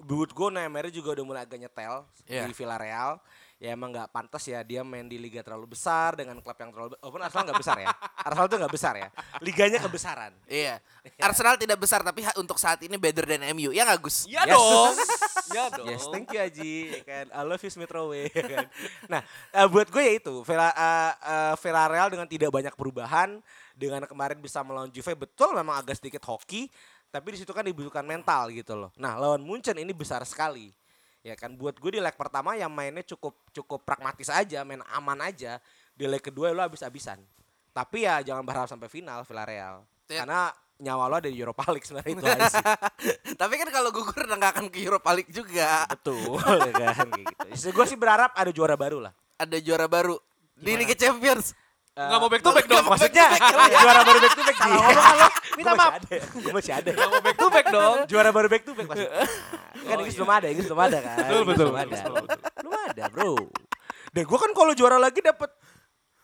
Speaker 3: Buat gua Unai Emery juga udah mulai agak nyetel
Speaker 4: Iya.
Speaker 3: di Villarreal. Ya emang nggak pantas ya dia main di liga terlalu besar dengan klub yang terlalu walaupun Arsenal nggak besar ya. Arsenal tuh nggak besar ya. Liganya kebesaran.
Speaker 4: Iya. Arsenal tidak besar tapi untuk saat ini better than MU. Ya nggak Gus?
Speaker 5: Ya
Speaker 3: Yes.
Speaker 5: dong. ya dong.
Speaker 3: Yes, thank you Aji. ya kan. I love you Smith Rowe. ya kan. Nah, eh, buat gue ya itu, Villa, eh, eh, Villarreal dengan tidak banyak perubahan, dengan kemarin bisa melawan Juve betul memang agak sedikit hoki, tapi di situ kan dibutuhkan mental gitu loh. Nah, lawan Munchen ini besar sekali. Ya kan, buat gue di leg pertama yang mainnya cukup cukup pragmatis aja, main aman aja. Di leg kedua lo habis-habisan. Tapi ya jangan berharap sampai final Villarreal.
Speaker 4: Ya.
Speaker 3: Karena nyawa lo ada di Europa League sebenarnya itu aja sih.
Speaker 4: tapi kan kalau gugur udah nggak akan ke Europa League juga.
Speaker 3: Betul ya kan gitu. Gue sih berharap ada juara baru lah.
Speaker 4: Ada juara baru. Di Liga Champions.
Speaker 5: Nggak mau back to back dong.
Speaker 3: Maksudnya juara baru back to back Ji.
Speaker 6: Minta maaf.
Speaker 3: Gue masih ada.
Speaker 5: Mau back to back dong.
Speaker 3: Juara baru back to back maksudnya. Kan Inggris belum ada, Inggris belum ada kan.
Speaker 5: Betul, betul,
Speaker 3: Belum ada. Belum ada, Bro. Dan gue kan kalau juara lagi dapat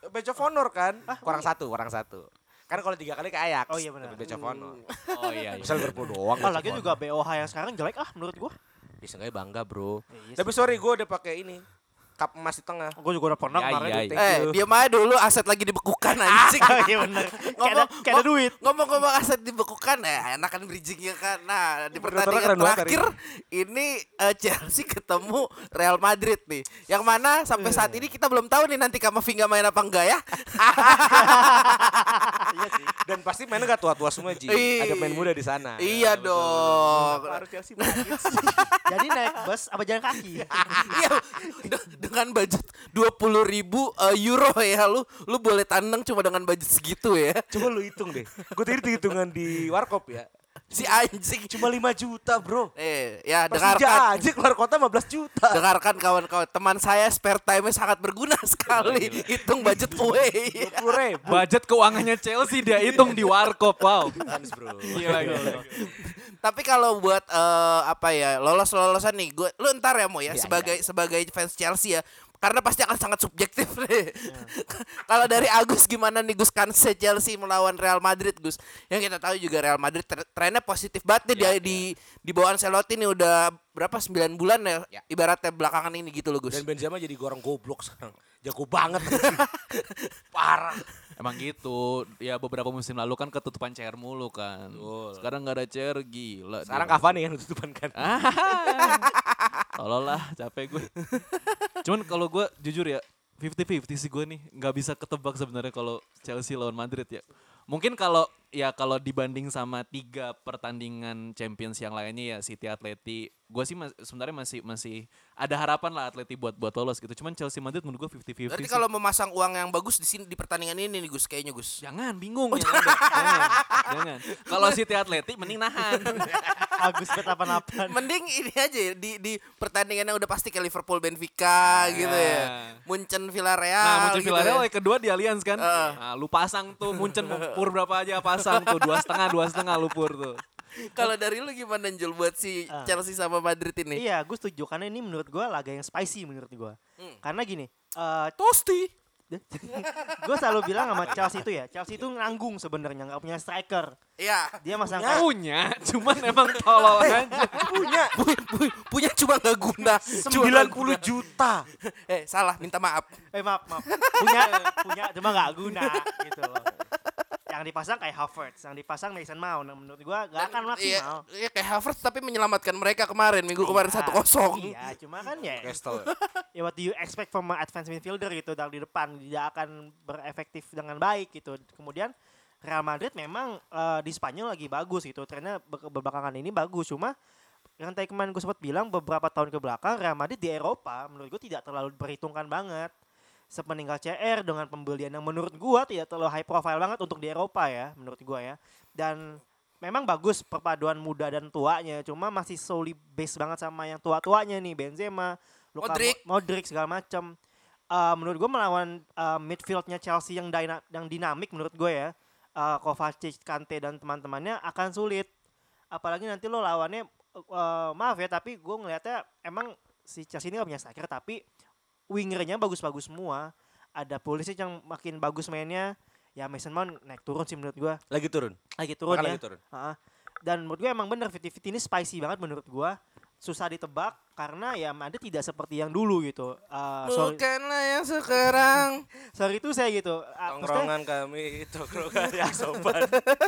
Speaker 3: badge of honor kan. Kurang satu, kurang satu. Kan kalau tiga kali ke Ajax.
Speaker 6: Oh iya benar.
Speaker 3: badge of honor.
Speaker 5: Oh iya. iya.
Speaker 3: Misal Liverpool doang.
Speaker 6: Oh lagi juga BOH yang sekarang jelek ah menurut gua.
Speaker 3: honor. Ya bangga, Bro.
Speaker 6: Iya
Speaker 3: Tapi sorry gue udah pakai ini. Cup emas di tengah.
Speaker 6: Gue juga udah pernah
Speaker 5: Ya,
Speaker 6: kemarin.
Speaker 5: iya,
Speaker 6: Thank
Speaker 4: Eh,
Speaker 6: you.
Speaker 4: diam aja dulu aset lagi dibekukan anjing.
Speaker 6: Iya bener. Kayak ada,
Speaker 4: Ngomong-
Speaker 6: kayak ada duit.
Speaker 4: Ngomong-ngomong aset dibekukan ya enak kan bridgingnya kan. Nah di pertandingan terakhir ini eh, Chelsea ketemu Real Madrid nih. Yang mana sampai saat
Speaker 3: Iya.
Speaker 4: ini kita belum tahu nih nanti Kamavinga main apa enggak ya.
Speaker 6: Iya sih.
Speaker 3: Dan pasti mainnya gak tua-tua semua, Ji. Ada main muda di sana.
Speaker 4: iya dong.
Speaker 6: Harus Chelsea. Jadi naik bus apa jalan kaki?
Speaker 4: Iya dengan budget dua puluh ribu eh, euro ya lu lu boleh tandang cuma dengan budget segitu ya
Speaker 3: Coba lu hitung deh. Gue tadi hitungan di Warkop ya.
Speaker 4: Si anjing
Speaker 3: Cuma 5 juta, Bro.
Speaker 4: eh ya
Speaker 3: Persija
Speaker 4: dengarkan
Speaker 3: aja keluar kota 15 juta.
Speaker 4: dengarkan kawan-kawan teman saya spare time sangat berguna sekali hitung budget away
Speaker 3: 20 ribu.
Speaker 5: Budget keuangannya Chelsea dia hitung di warkop. Wow.
Speaker 3: Hans, bro.
Speaker 5: Gila, gila.
Speaker 4: tapi kalau buat eh, apa ya lolos lolosan nih gue lu ntar ya mau ya
Speaker 3: Iya,
Speaker 4: sebagai sebagai fans Chelsea ya karena pasti akan sangat subjektif nih. Kalau dari Agus gimana nih Gus kanse Chelsea melawan Real Madrid Gus? Yang kita tahu juga Real Madrid tre- trennya positif banget nih dia di di bawah Ancelotti nih udah berapa 9 bulan ya,
Speaker 3: Ya.
Speaker 4: ibaratnya belakangan ini gitu loh Gus.
Speaker 3: Dan Benzema jadi gorong goblok sekarang. Jago banget. Parah.
Speaker 5: Emang gitu. Ya beberapa musim lalu kan ketutupan chair mulu kan. Sekarang nggak ada chair gila.
Speaker 3: Sekarang
Speaker 5: dia.
Speaker 3: Cavani yang tutupan kan.
Speaker 5: Tolol lah, capek gue. Cuman kalau gue jujur ya, 50-50 sih gue nih. nggak bisa ketebak sebenarnya kalau Chelsea lawan Madrid ya. Mungkin kalau ya kalau dibanding sama tiga pertandingan Champions yang lainnya ya City, Atleti, gue sih mas- sebenarnya masih masih ada harapan lah Atleti buat buat lolos gitu. Cuman Chelsea Madrid menurut gue 50-50
Speaker 4: Berarti kalau memasang uang yang bagus di sini di pertandingan ini nih Gus kayaknya Gus.
Speaker 5: Jangan, bingung. ya, jangan, jangan, jangan. Kalau City Atleti mending nahan.
Speaker 6: Agus bet apa
Speaker 4: Mending ini aja ya, di di pertandingan yang udah pasti kayak Liverpool Benfica gitu ya. Munchen Villarreal.
Speaker 5: Nah, muncul
Speaker 4: gitu
Speaker 5: Villarreal
Speaker 4: ya.
Speaker 5: yang kedua di Allianz kan.
Speaker 4: Heeh.
Speaker 5: Nah, lu pasang tuh Munchen pur berapa aja pasang tuh dua setengah dua setengah lu pur tuh.
Speaker 4: Kalau dari lu gimana Jul buat si
Speaker 6: Ah.
Speaker 4: Chelsea sama Madrid ini?
Speaker 6: Iya, gue setuju karena ini menurut gue laga yang spicy menurut gue.
Speaker 4: Hmm.
Speaker 6: Karena gini, eh
Speaker 4: Tosti.
Speaker 6: gue selalu bilang sama Chelsea itu ya, Chelsea itu nanggung sebenarnya nggak punya striker.
Speaker 4: Iya.
Speaker 6: Dia masang
Speaker 5: Punya, cuman emang tolol aja.
Speaker 3: Punya
Speaker 4: Pu- pu- punya cuma nggak guna. Cuma nggak
Speaker 3: 90
Speaker 4: guna.
Speaker 3: juta.
Speaker 4: Eh salah, minta maaf.
Speaker 6: eh maaf maaf punya punya cuma nggak guna gitu loh. Yang dipasang kayak Havertz, yang dipasang Mason Mount. Nah, menurut gue nggak akan maksimal.
Speaker 4: Iya, iya kayak Havertz tapi menyelamatkan mereka kemarin minggu kemarin
Speaker 6: Iya,
Speaker 4: satu kosong.
Speaker 6: Iya, cuma kan ya
Speaker 3: Castle.
Speaker 6: ya what do you expect from an advanced midfielder gitu dari depan tidak akan berefektif dengan baik gitu. Kemudian Real Madrid memang eh, di Spanyol lagi bagus gitu. Trennya be- belakangan ini bagus cuma yang tadi kemarin gue sempat bilang beberapa tahun ke belakang Real Madrid di Eropa menurut gue tidak terlalu diperhitungkan banget. Sepeninggal CR dengan pembelian yang menurut gua tidak terlalu high profile banget untuk di Eropa ya menurut gua ya. Dan memang bagus perpaduan muda dan tuanya cuma masih solely base banget sama yang tua-tuanya nih Benzema, Luka
Speaker 4: Modric.
Speaker 6: Mo- Modric segala macam. Eh, menurut gue melawan eh, midfieldnya Chelsea yang dyna- yang dinamik menurut gue ya, eh, Kovacic, Kante dan teman-temannya akan sulit. Apalagi nanti lo lawannya, eh, maaf ya tapi gue ngelihatnya emang si Chelsea ini gak punya striker tapi wingernya bagus-bagus semua. Ada Pulisic yang makin bagus mainnya. Ya Mason Mount naik turun sih menurut gue.
Speaker 3: Lagi turun.
Speaker 6: Lagi turun
Speaker 3: Bahkan
Speaker 6: ya.
Speaker 3: lagi turun.
Speaker 6: Ha-ha. Dan menurut gue emang bener 50-50 ini spicy banget menurut gue. Susah ditebak karena ya Madrid tidak seperti yang dulu gitu. Uh, sorry,
Speaker 4: Bukanlah yang sekarang.
Speaker 6: sorry itu saya gitu. Uh,
Speaker 3: Tongkrongan kami, tongkrongan yang sopan.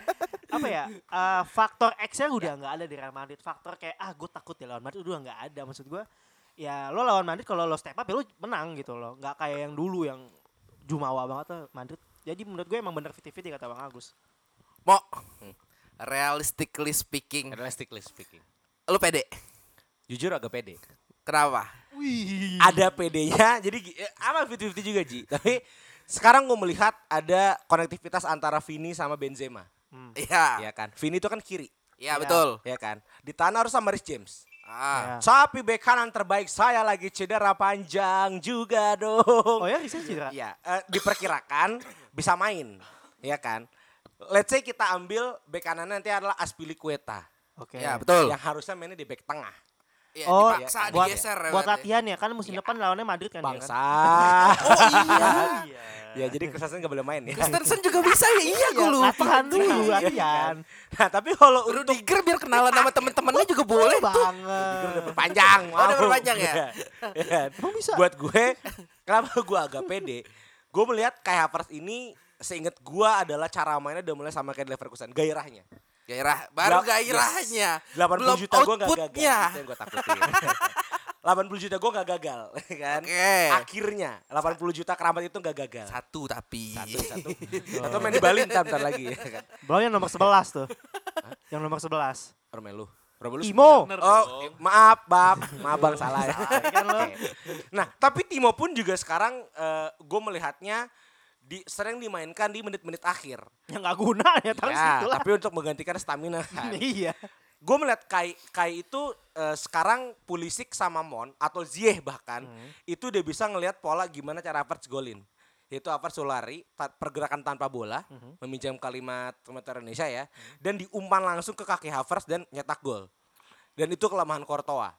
Speaker 6: apa ya? uh, faktor X-nya udah nggak ada di Real Madrid. Faktor kayak ah gue takut ya lawan Madrid udah nggak ada. Maksud gue ya lo lawan Madrid kalau lo step up ya lo menang gitu loh. Nggak kayak yang dulu yang jumawa banget tuh Madrid. Jadi menurut gue emang bener 50-50 kata Bang Agus.
Speaker 4: Mo. Realistically speaking,
Speaker 3: Realistically speaking.
Speaker 4: lu pede.
Speaker 3: Jujur agak pede.
Speaker 4: Kenapa?
Speaker 3: Ada PD-nya, jadi eh, amal 50-50 juga Ji. Tapi sekarang gue melihat ada konektivitas antara Vini sama Benzema.
Speaker 4: Iya.
Speaker 3: Ya kan? Vini itu kan kiri.
Speaker 4: Iya betul.
Speaker 3: Ya kan? Di tanah harus sama Rhys James.
Speaker 4: Ah.
Speaker 6: Ya.
Speaker 3: Tapi bek kanan terbaik saya lagi cedera panjang juga dong.
Speaker 6: Oh ya Rizal cedera?
Speaker 3: Ya, eh, diperkirakan bisa main, ya kan? Let's say kita ambil bek kanan nanti adalah Aspilicueta
Speaker 6: Oke.
Speaker 4: Ya, betul.
Speaker 3: yang harusnya mainnya di bek tengah.
Speaker 4: Ya,
Speaker 6: Oh,
Speaker 4: dipaksa,
Speaker 6: buat,
Speaker 4: digeser.
Speaker 6: buat
Speaker 4: berarti.
Speaker 6: latihan ya kan musim depan lawannya Madrid kan ya
Speaker 3: Bangsa.
Speaker 6: kan? Oh iya.
Speaker 3: ya, jadi Kristensen nggak boleh main ya.
Speaker 4: Kristensen juga bisa ya? Iya, gue
Speaker 6: Iya,
Speaker 4: lupa.
Speaker 6: latihan dulu,
Speaker 3: Iya,
Speaker 6: latihan.
Speaker 3: Nah, tapi kalau untuk
Speaker 4: Rudiger biar kenalan sama temen-temennya juga boleh tuh.
Speaker 6: Banget.
Speaker 3: panjang,
Speaker 4: Oh, udah berpanjang ya?
Speaker 3: Ya kan?
Speaker 6: Emang bisa?
Speaker 3: Buat gue, kenapa gue agak pede? Gue melihat Kai Havertz ini seinget gue adalah cara mainnya udah mulai sama kayak Leverkusen, gairahnya.
Speaker 4: Gairah, baru gairahnya.
Speaker 3: 80
Speaker 4: Belum
Speaker 3: juta gue gak gagal. Itu yang gue takutin. 80 juta gue gak gagal, kan?
Speaker 4: Oke.
Speaker 3: Akhirnya 80 juta keramat itu gak gagal.
Speaker 4: Satu tapi.
Speaker 3: Satu, satu. Satu main di Bali ntar, ntar lagi. ya kan?
Speaker 6: Belum yang nomor 11 tuh. yang nomor 11.
Speaker 3: Romelu. Romelu
Speaker 6: Timo.
Speaker 3: Oh, eh, maaf, Bab. Maaf Bang salah ya.
Speaker 6: kan lo.
Speaker 3: Nah, tapi Timo pun juga sekarang gue melihatnya di sering dimainkan di menit-menit akhir.
Speaker 6: Yang gak guna ya
Speaker 3: Ya,
Speaker 6: lah.
Speaker 3: tapi untuk menggantikan stamina kan.
Speaker 6: Iya.
Speaker 3: gue melihat Kai Kai itu eh, sekarang Pulisic sama Mon atau Ziyech bahkan itu udah bisa ngelihat pola gimana cara Havertz golin. Yaitu Havertz lari, ta- pergerakan tanpa bola, meminjam kalimat komentar Indonesia ya, dan diumpan langsung ke kaki Havertz dan nyetak gol. Dan itu kelemahan Courtois.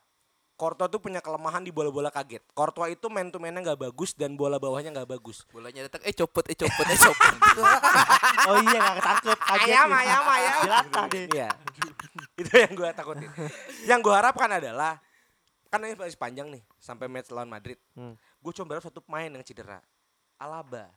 Speaker 3: Courtois tuh punya kelemahan di bola-bola kaget. Courtois itu man to man-nya nggak bagus dan bola bawahnya nggak bagus.
Speaker 4: Bolanya datang, eh copot, eh copot, eh copot.
Speaker 6: Oh iya gak ketangkep. Kaget
Speaker 3: Ayam, ayam, ayam.
Speaker 6: Jelata deh.
Speaker 3: Iya. itu yang gue takutin. Yang gue harapkan adalah kan ini masih panjang nih sampai match lawan Madrid.
Speaker 6: Hmm.
Speaker 3: Gue cuma berharap satu pemain yang cedera. Alaba.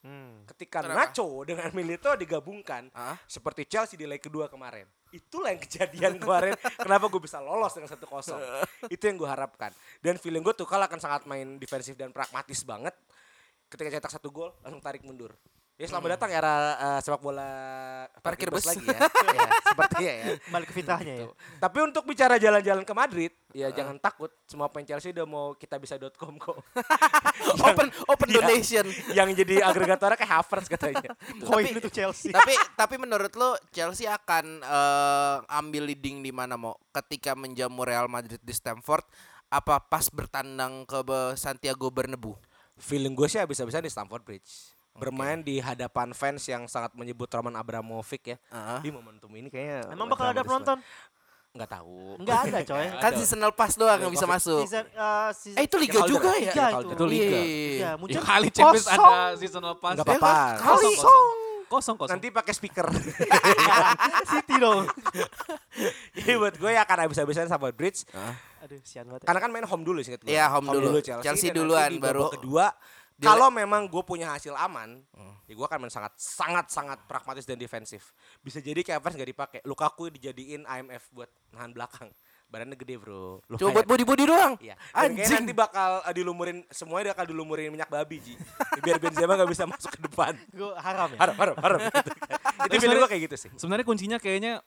Speaker 6: Hmm.
Speaker 3: Ketika
Speaker 4: Kenapa?
Speaker 3: Nacho dengan Milito digabungkan
Speaker 4: Hah?
Speaker 3: seperti Chelsea di leg kedua kemarin. Itulah yang kejadian kemarin. kenapa gue bisa lolos dengan satu kosong. Itu yang gue harapkan. Dan feeling gue tuh kalau akan sangat main defensif dan pragmatis banget. Ketika cetak satu gol langsung tarik mundur. Ya selamat datang era eh, sepak bola
Speaker 4: Parkir bus.
Speaker 3: lagi ya. ya sepertinya ya.
Speaker 6: Balik ke fitrahnya ya.
Speaker 3: Tuh. Tapi untuk bicara jalan-jalan ke Madrid, ya jangan takut. Semua pemain Chelsea udah mau kita bisa.com kok.
Speaker 4: open, open
Speaker 3: Iya.
Speaker 4: donation.
Speaker 3: yang jadi agregatornya kayak Havertz katanya.
Speaker 6: Koin itu Chelsea.
Speaker 4: tapi tapi menurut lo Chelsea akan eh, ambil leading di mana mau ketika menjamu Real Madrid di Stamford apa pas bertandang ke Santiago Bernabeu?
Speaker 3: Feeling gue sih bisa-bisa di Stamford Bridge. Bermain di hadapan fans yang sangat menyebut Roman Abramovich ya.
Speaker 4: Heeh.
Speaker 3: Di momentum ini kayaknya
Speaker 6: Emang bakal ada penonton?
Speaker 3: banget. Nggak tahu.
Speaker 6: Enggak ada coy.
Speaker 4: Kan seasonal pass doang yang bisa masuk.
Speaker 6: Season, eh, season,
Speaker 4: Eh itu liga
Speaker 3: Calder.
Speaker 4: juga ya?
Speaker 6: Liga itu.
Speaker 5: Itu liga.
Speaker 4: Iya.
Speaker 6: Iya,
Speaker 5: Ya
Speaker 6: muncul
Speaker 5: kali Champions
Speaker 6: kosong.
Speaker 5: ada seasonal pass.
Speaker 3: Nggak
Speaker 5: Ya,
Speaker 3: apa-apa.
Speaker 5: Kosong, kosong. Kosong, kosong.
Speaker 3: Nanti pakai speaker.
Speaker 6: City dong.
Speaker 3: Jadi buat gue ya akan habis-habisan Stamford Bridge.
Speaker 6: Aduh, sian banget.
Speaker 3: Karena kan main home dulu sih gue.
Speaker 4: Iya, home dulu.
Speaker 3: Chelsea,
Speaker 4: Chelsea duluan, baru-
Speaker 3: kedua. Kalau memang gue punya hasil aman, ya gue akan main sangat sangat sangat pragmatis dan defensif. Bisa jadi kayak Havertz gak dipakai. Lukaku dijadiin IMF buat nahan belakang. Badannya gede bro.
Speaker 4: Coba
Speaker 3: Lumayan.
Speaker 4: buat body-body doang.
Speaker 3: Iya.
Speaker 4: Anjing.
Speaker 3: nanti bakal uh, dilumurin semuanya bakal dilumurin minyak babi Ji. Biar Benzema gak bisa masuk ke depan.
Speaker 6: Gue haram ya.
Speaker 3: Harap harap harap. Gitu kan. Itu gue kayak gitu sih.
Speaker 5: Sebenarnya kuncinya kayaknya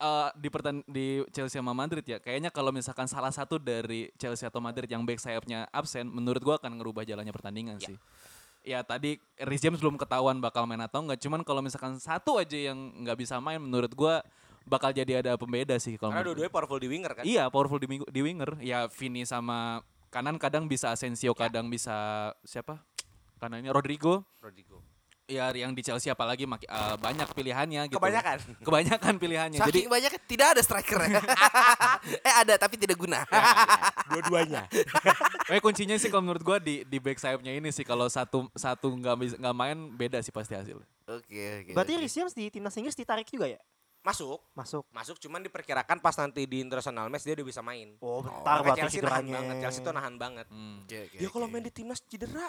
Speaker 5: eh, di pertan di Chelsea sama Madrid ya. Kayaknya kalau misalkan salah satu dari Chelsea atau Madrid yang back sayapnya absen, menurut gua akan ngerubah jalannya pertandingan sih. Ya tadi Rhys James belum ketahuan bakal main atau enggak. Cuman kalau misalkan satu aja yang nggak bisa main, menurut gua bakal jadi ada pembeda sih kalau
Speaker 3: Karena dua-duanya powerful di winger kan.
Speaker 5: Iya, powerful di, di winger. Ya Vini sama kanan kadang bisa Asensio, kadang bisa siapa? Kanannya Rodrigo.
Speaker 3: Rodrigo.
Speaker 5: Ya yang di Chelsea apalagi maki- eh, banyak pilihannya gitu.
Speaker 3: Kebanyakan.
Speaker 5: Kebanyakan pilihannya.
Speaker 4: Saking
Speaker 5: Jadi
Speaker 4: banyak tidak ada striker. eh ada tapi tidak guna.
Speaker 3: Dua-duanya.
Speaker 5: eh kuncinya sih kalau menurut gua di di back sayapnya ini sih kalau satu satu nggak nggak main beda sih pasti hasilnya.
Speaker 4: Oke oke.
Speaker 6: Berarti
Speaker 4: oke.
Speaker 6: Rhys James di timnas Inggris ditarik juga ya?
Speaker 3: Masuk.
Speaker 6: Masuk.
Speaker 3: Masuk cuman diperkirakan pas nanti di international match dia udah bisa main.
Speaker 6: Oh, bentar
Speaker 3: Karena
Speaker 6: berarti
Speaker 3: Chelsea nahan
Speaker 6: cederanya.
Speaker 3: banget. Chelsea tuh nahan banget.
Speaker 5: Hmm.
Speaker 4: Oke, oke,
Speaker 3: Ya kalau
Speaker 4: oke.
Speaker 3: main di timnas cedera.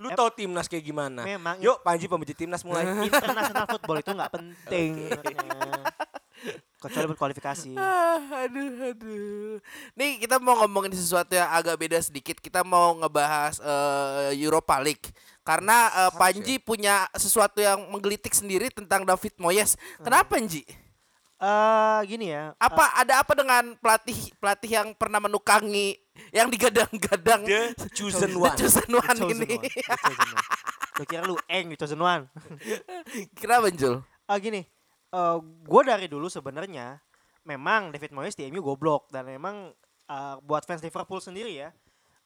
Speaker 3: Lu tau timnas kayak gimana?
Speaker 6: Memang
Speaker 3: Yuk Panji pembenci timnas mulai.
Speaker 6: international football itu nggak penting. Kecuali berkualifikasi.
Speaker 4: Ah, aduh, aduh. Nih kita mau ngomongin sesuatu yang agak beda sedikit. Kita mau ngebahas eh, Europa League. Karena eh, Panji punya sesuatu yang menggelitik sendiri tentang David Moyes. Kenapa Nji?
Speaker 6: Eh gini ya.
Speaker 4: Apa ada apa dengan pelatih pelatih yang pernah menukangi yang digadang-gadang
Speaker 3: The chosen
Speaker 4: The
Speaker 3: one.
Speaker 4: chosen
Speaker 6: The
Speaker 4: one
Speaker 6: chosen
Speaker 4: ini?
Speaker 6: one. The chosen one. Kira lu eng di chosen one.
Speaker 4: Kenapa Jul?
Speaker 6: Ah gini, eh gue dari dulu sebenarnya memang David Moyes di MU goblok dan memang uh, buat fans Liverpool sendiri ya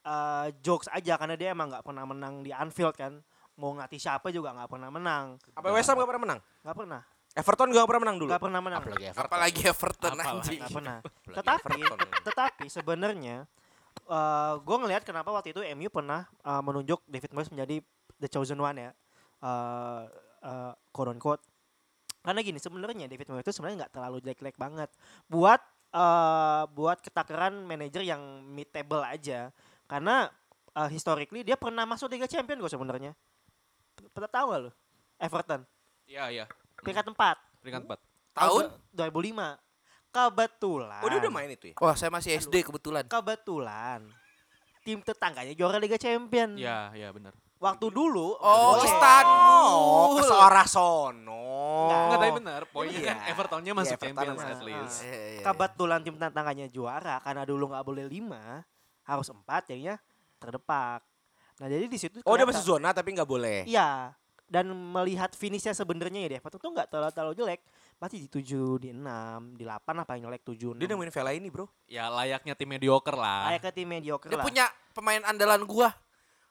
Speaker 6: uh, jokes aja karena dia emang nggak pernah menang di Anfield kan mau ngelatih siapa juga nggak pernah menang
Speaker 3: Apa West Ham gak pernah menang?
Speaker 6: nggak pernah
Speaker 3: Everton gak pernah menang dulu.
Speaker 6: nggak pernah menang
Speaker 3: Apalagi Everton.
Speaker 4: Apalagi Everton
Speaker 5: Apalagi.
Speaker 4: anjing.
Speaker 6: nggak pernah
Speaker 3: Apalagi
Speaker 6: tetapi
Speaker 3: Everton.
Speaker 6: tetapi sebenarnya uh, gue ngelihat kenapa waktu itu MU pernah uh, menunjuk David Moyes menjadi the chosen one ya uh, uh, quote unquote karena gini sebenarnya David Moyes itu sebenarnya nggak terlalu jelek-jelek banget buat uh, buat ketakaran manajer yang mid table aja karena uh, historically dia pernah masuk Liga Champion gue sebenarnya pernah tahu gak lo Everton
Speaker 5: Iya, iya.
Speaker 6: Peringkat 4
Speaker 5: Peringkat 4.
Speaker 4: Tahun?
Speaker 6: 2005 kebetulan
Speaker 3: Oh dia udah main itu ya?
Speaker 4: Wah, saya masih SD kebetulan.
Speaker 6: kebetulan tim tetangganya juara Liga Champion.
Speaker 5: Iya, iya benar.
Speaker 6: Waktu dulu
Speaker 4: Oh. Istanbul.
Speaker 3: Oh, ke seorah sono.
Speaker 6: Enggak.
Speaker 5: Tapi benar. Poinnya
Speaker 3: Iya.
Speaker 5: kan Evertonnya masuk
Speaker 3: Everton
Speaker 5: Champions
Speaker 6: masuk.
Speaker 5: at least.
Speaker 4: Iya, iya, iya.
Speaker 6: Kebetulan tim tetangganya juara karena dulu nggak boleh lima harus empat jadinya terdepak. Nah jadi di situ
Speaker 3: Oh dia masih zona tapi nggak boleh.
Speaker 6: Iya. Dan melihat finishnya sebenarnya ya di Everton tuh nggak terlalu terlalu jelek. Pasti di 7, di 6, di 8 apa yang jelek 7.
Speaker 3: Dia nemuin Vela ini bro.
Speaker 5: Ya layaknya tim mediocre lah.
Speaker 6: Kayak ke tim mediocre
Speaker 4: Dia
Speaker 6: lah.
Speaker 4: punya pemain andalan gua.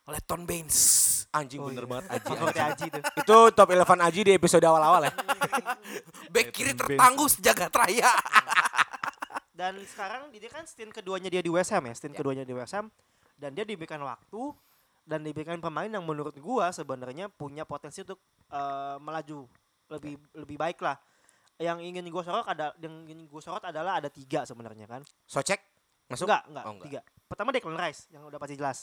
Speaker 4: Letton Baines.
Speaker 3: Anjing
Speaker 6: Oh,
Speaker 3: bener
Speaker 6: iya.
Speaker 3: banget Aji. Anjing.
Speaker 6: Aji tuh.
Speaker 3: Itu top 11 Aji di episode awal-awal ya.
Speaker 4: Back kiri tertangguh sejagat raya.
Speaker 6: Dan sekarang dia kan stint keduanya dia di West Ham ya, stint keduanya di West Ham dan dia diberikan waktu dan diberikan pemain yang menurut gua sebenarnya punya potensi untuk eh, melaju lebih lebih baik lah. Yang ingin gua sorot ada yang ingin gua sorot adalah ada tiga sebenarnya kan.
Speaker 3: Socek masuk?
Speaker 6: Enggak, enggak,
Speaker 3: Oh, enggak.
Speaker 6: tiga. Pertama Declan Rice yang udah pasti jelas.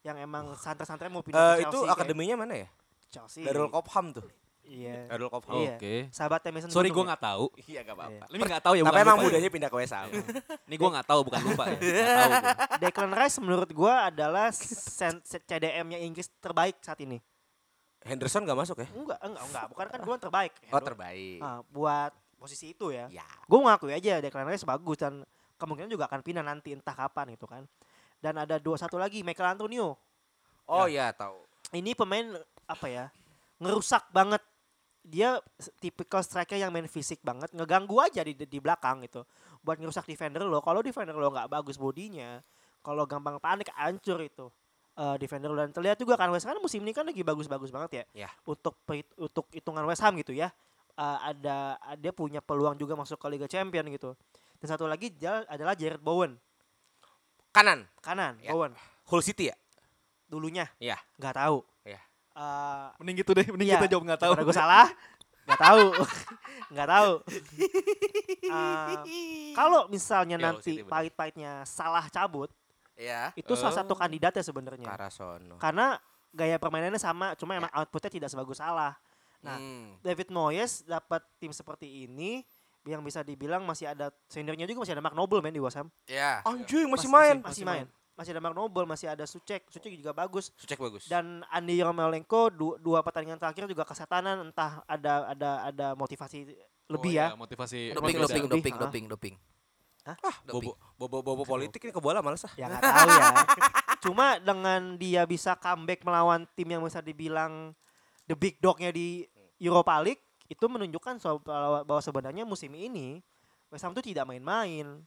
Speaker 6: Yang emang santai-santai mau pindah ke
Speaker 3: itu
Speaker 6: Chelsea. kayak
Speaker 3: akademinya mana ya?
Speaker 6: Chelsea.
Speaker 3: Darul Kopham tuh.
Speaker 6: Iya.
Speaker 3: Darul Kopham.
Speaker 6: Iya.
Speaker 5: Oke.
Speaker 6: Sahabatnya Mason
Speaker 5: Sorry gue
Speaker 6: ya.
Speaker 5: nggak tahu.
Speaker 3: Iya gak apa-apa.
Speaker 5: Ini nggak tahu ya.
Speaker 3: Tapi
Speaker 5: bukan
Speaker 3: emang
Speaker 5: ya.
Speaker 3: mudanya pindah ke West Ham.
Speaker 5: Ini gue nggak tahu bukan lupa ya. Tahu.
Speaker 6: Declan Rice menurut gua adalah CDM-nya Inggris terbaik saat ini.
Speaker 3: Henderson gak masuk ya?
Speaker 6: Enggak, enggak, enggak. Bukan kan gue terbaik.
Speaker 3: Oh terbaik.
Speaker 6: Ah, buat posisi itu ya.
Speaker 3: Ya.
Speaker 6: Gue ngakui aja Declan Rice bagus dan kemungkinan juga akan pindah nanti entah kapan gitu kan. Dan ada dua satu lagi Michael Antonio.
Speaker 3: Oh iya tahu.
Speaker 6: Ini pemain apa ya? Ngerusak banget. Dia tipikal striker yang main fisik banget, ngeganggu aja di di belakang gitu. Buat ngerusak defender lo. Kalau defender lo nggak bagus bodinya, kalau gampang panik hancur itu. eh, defender lo dan terlihat juga kan West Ham musim ini kan lagi bagus-bagus banget ya.
Speaker 3: Ya.
Speaker 6: Untuk untuk hitungan West Ham gitu ya. Eh, ada dia punya peluang juga masuk ke Liga Champion gitu. Dan satu lagi adalah Jared Bowen,
Speaker 3: Kanan.
Speaker 6: kanan
Speaker 3: Ya.
Speaker 6: Bowen.
Speaker 3: Hull City ya?
Speaker 6: Dulunya
Speaker 3: Iya.
Speaker 6: nggak tahu.
Speaker 3: Iya.
Speaker 6: Eh,
Speaker 5: Mending gitu deh. Mending
Speaker 6: Iya,
Speaker 5: kita jawab nggak tahu.
Speaker 6: Gue salah? Nggak tahu. Nggak tahu. Eh, kalau misalnya
Speaker 3: Ya,
Speaker 6: nanti pahit-pahitnya salah cabut,
Speaker 4: Ya.
Speaker 6: itu salah satu
Speaker 3: Oh.
Speaker 6: kandidatnya sebenarnya.
Speaker 3: Karasono.
Speaker 6: Karena gaya permainannya sama, cuma emang outputnya tidak sebagus salah. Nah,
Speaker 4: Hmm.
Speaker 6: David Moyes dapat tim seperti ini yang bisa dibilang masih ada seniornya juga masih ada Mark Noble main di West Ham.
Speaker 4: Ya.
Speaker 3: Anjing masih
Speaker 6: Masih-
Speaker 3: main.
Speaker 6: Masih, main. Masih ada Mark Noble, masih ada Sucek. Sucek juga bagus.
Speaker 3: Cek bagus.
Speaker 6: Dan Andi Yarmolenko dua, dua pertandingan terakhir juga kesetanan entah ada ada ada motivasi lebih
Speaker 5: Oh,
Speaker 6: ya.
Speaker 5: iya, motivasi.
Speaker 4: Doping,
Speaker 6: Motivasi
Speaker 4: doping,
Speaker 6: lebih,
Speaker 4: doping,
Speaker 6: ah.
Speaker 4: doping, doping.
Speaker 6: Hah?
Speaker 3: ah, bobo, bobo, bobo politik ini ke bola males ah.
Speaker 6: Ya nggak tahu ya. Cuma dengan dia bisa comeback melawan tim yang bisa dibilang the big dog-nya di Europa League itu menunjukkan so- bahwa bahwa sebenarnya musim ini West Ham itu tidak main-main.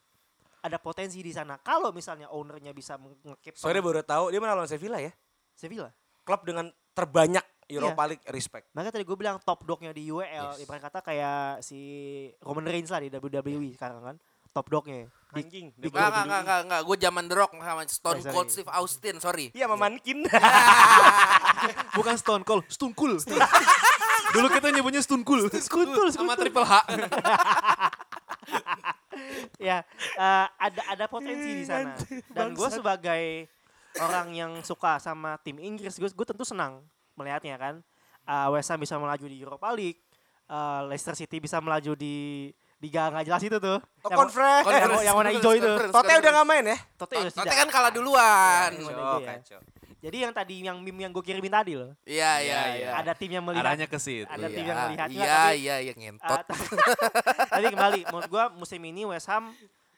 Speaker 6: Ada potensi di sana. Kalau misalnya ownernya bisa ngekip
Speaker 3: Sorry baru tahu dia menang lawan Sevilla ya.
Speaker 6: Sevilla.
Speaker 3: Klub dengan terbanyak Europa League respect.
Speaker 6: Makanya tadi gue bilang top dog-nya di UEL.
Speaker 3: Yes.
Speaker 6: Ibarat kata kayak si Roman Reigns lah di WWE sekarang kan. Top dog-nya. Di-
Speaker 3: Anjing.
Speaker 6: di-
Speaker 4: Enggak, enggak, enggak, enggak, enggak. Gue zaman The Rock sama Stone
Speaker 6: Oh.
Speaker 4: Cold Steve Austin, sorry.
Speaker 3: Iya memankin.
Speaker 5: Bukan Stone Cold, Stone Cool. Dulu kita nyebutnya Stone Cool.
Speaker 6: Skutul,
Speaker 5: Sama
Speaker 6: skutul.
Speaker 5: Triple H.
Speaker 6: ya eh, ada ada potensi di sana dan gue sebagai orang yang suka sama tim Inggris gue gue tentu senang melihatnya kan Eh, West Ham bisa melaju di Europa League eh, Leicester City bisa melaju di Liga nggak jelas itu tuh
Speaker 3: Oh,
Speaker 6: yang,
Speaker 3: conference.
Speaker 6: yang, yang warna hijau itu
Speaker 3: Tote udah gak main ya?
Speaker 6: Tote
Speaker 4: Tote kan kalah duluan.
Speaker 6: Iya,
Speaker 3: Kacau, kacau.
Speaker 6: Jadi yang tadi yang meme yang gue kirimin tadi loh
Speaker 4: Iya, iya, iya.
Speaker 6: ada tim yang melihat
Speaker 5: Arahnya ke situ.
Speaker 6: ada tim
Speaker 4: Iya,
Speaker 6: yang melihat
Speaker 4: Iya,
Speaker 6: tapi-
Speaker 4: iya, iya, ngentot.
Speaker 6: Ah, tapi- kembali menurut gua musim ini West Ham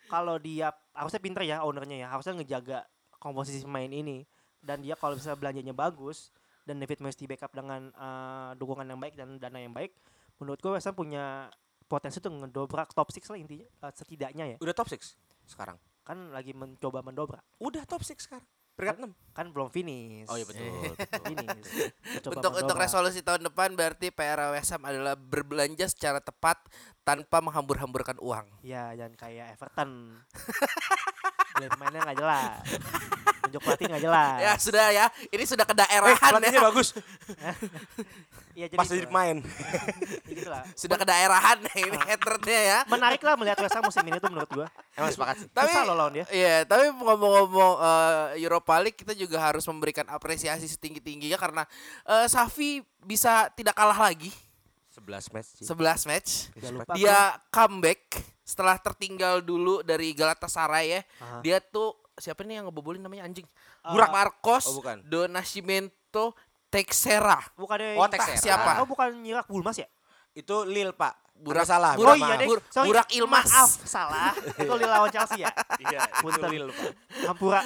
Speaker 6: kalau dia harusnya pinter ya ownernya ya harusnya ngejaga komposisi pemain ini dan dia kalau bisa belanjanya bagus dan David Moyes di backup dengan eh, dukungan yang baik dan dana yang baik menurut gua West Ham punya berpotensi tuh ngedobrak top 6 lah intinya eh, setidaknya ya.
Speaker 3: Udah top 6 sekarang.
Speaker 6: Kan lagi mencoba mendobrak.
Speaker 3: Udah top 6 sekarang. Peringkat 6.
Speaker 6: Kan belum finish.
Speaker 3: Oh iya betul.
Speaker 6: Finish. Mencoba
Speaker 4: Untuk untuk resolusi tahun depan berarti PR Ham adalah berbelanja secara tepat tanpa menghambur-hamburkan uang.
Speaker 6: Ya, jangan kayak Everton. Beli pemainnya nggak jelas. Tunjuk pelatih nggak jelas.
Speaker 4: Ya sudah ya, ini sudah
Speaker 3: Eh,
Speaker 4: kedaerahan
Speaker 3: pelatihnya
Speaker 4: ya.
Speaker 3: bagus.
Speaker 6: Iya, jadi
Speaker 3: Pas
Speaker 6: gitu
Speaker 3: jadi
Speaker 6: lah.
Speaker 3: main.
Speaker 6: Ya gitu.
Speaker 4: Sudah kedaerahan ya ini
Speaker 6: Ah.
Speaker 4: haternya ya.
Speaker 6: Menarik lah melihat West Ham musim ini tuh menurut gua.
Speaker 3: Emang sepakat sih.
Speaker 4: Tapi
Speaker 6: Susah loh lawan dia.
Speaker 4: Iya, tapi ngomong-ngomong eh, Europa League kita juga harus memberikan apresiasi setinggi-tingginya karena eh, Safi bisa tidak kalah lagi
Speaker 3: 11 match sih.
Speaker 4: 11 match.
Speaker 6: Lupa
Speaker 4: Dia comeback setelah tertinggal dulu dari Galatasaray ya.
Speaker 6: Aha.
Speaker 4: Dia tuh siapa nih yang ngebobolin namanya anjing?
Speaker 6: Ah.
Speaker 4: Burak Marcos,
Speaker 3: Oh, bukan.
Speaker 4: Do Nascimento, Texera.
Speaker 6: bukannya
Speaker 3: Oh,
Speaker 6: entah
Speaker 3: Texera.
Speaker 4: siapa?
Speaker 6: Oh, bukan Nyirak Bulmas ya?
Speaker 3: Itu Lil, Pak.
Speaker 4: Burak-
Speaker 3: Anda salah.
Speaker 4: Burak-
Speaker 6: oh iya deh.
Speaker 4: Bur-
Speaker 6: Sorry,
Speaker 4: Burak Ilmas.
Speaker 6: Maaf, salah. Itu Lille lawan Chelsea ya?
Speaker 3: Iya,
Speaker 6: Punten.
Speaker 3: Lil, Pak.
Speaker 6: Hampura.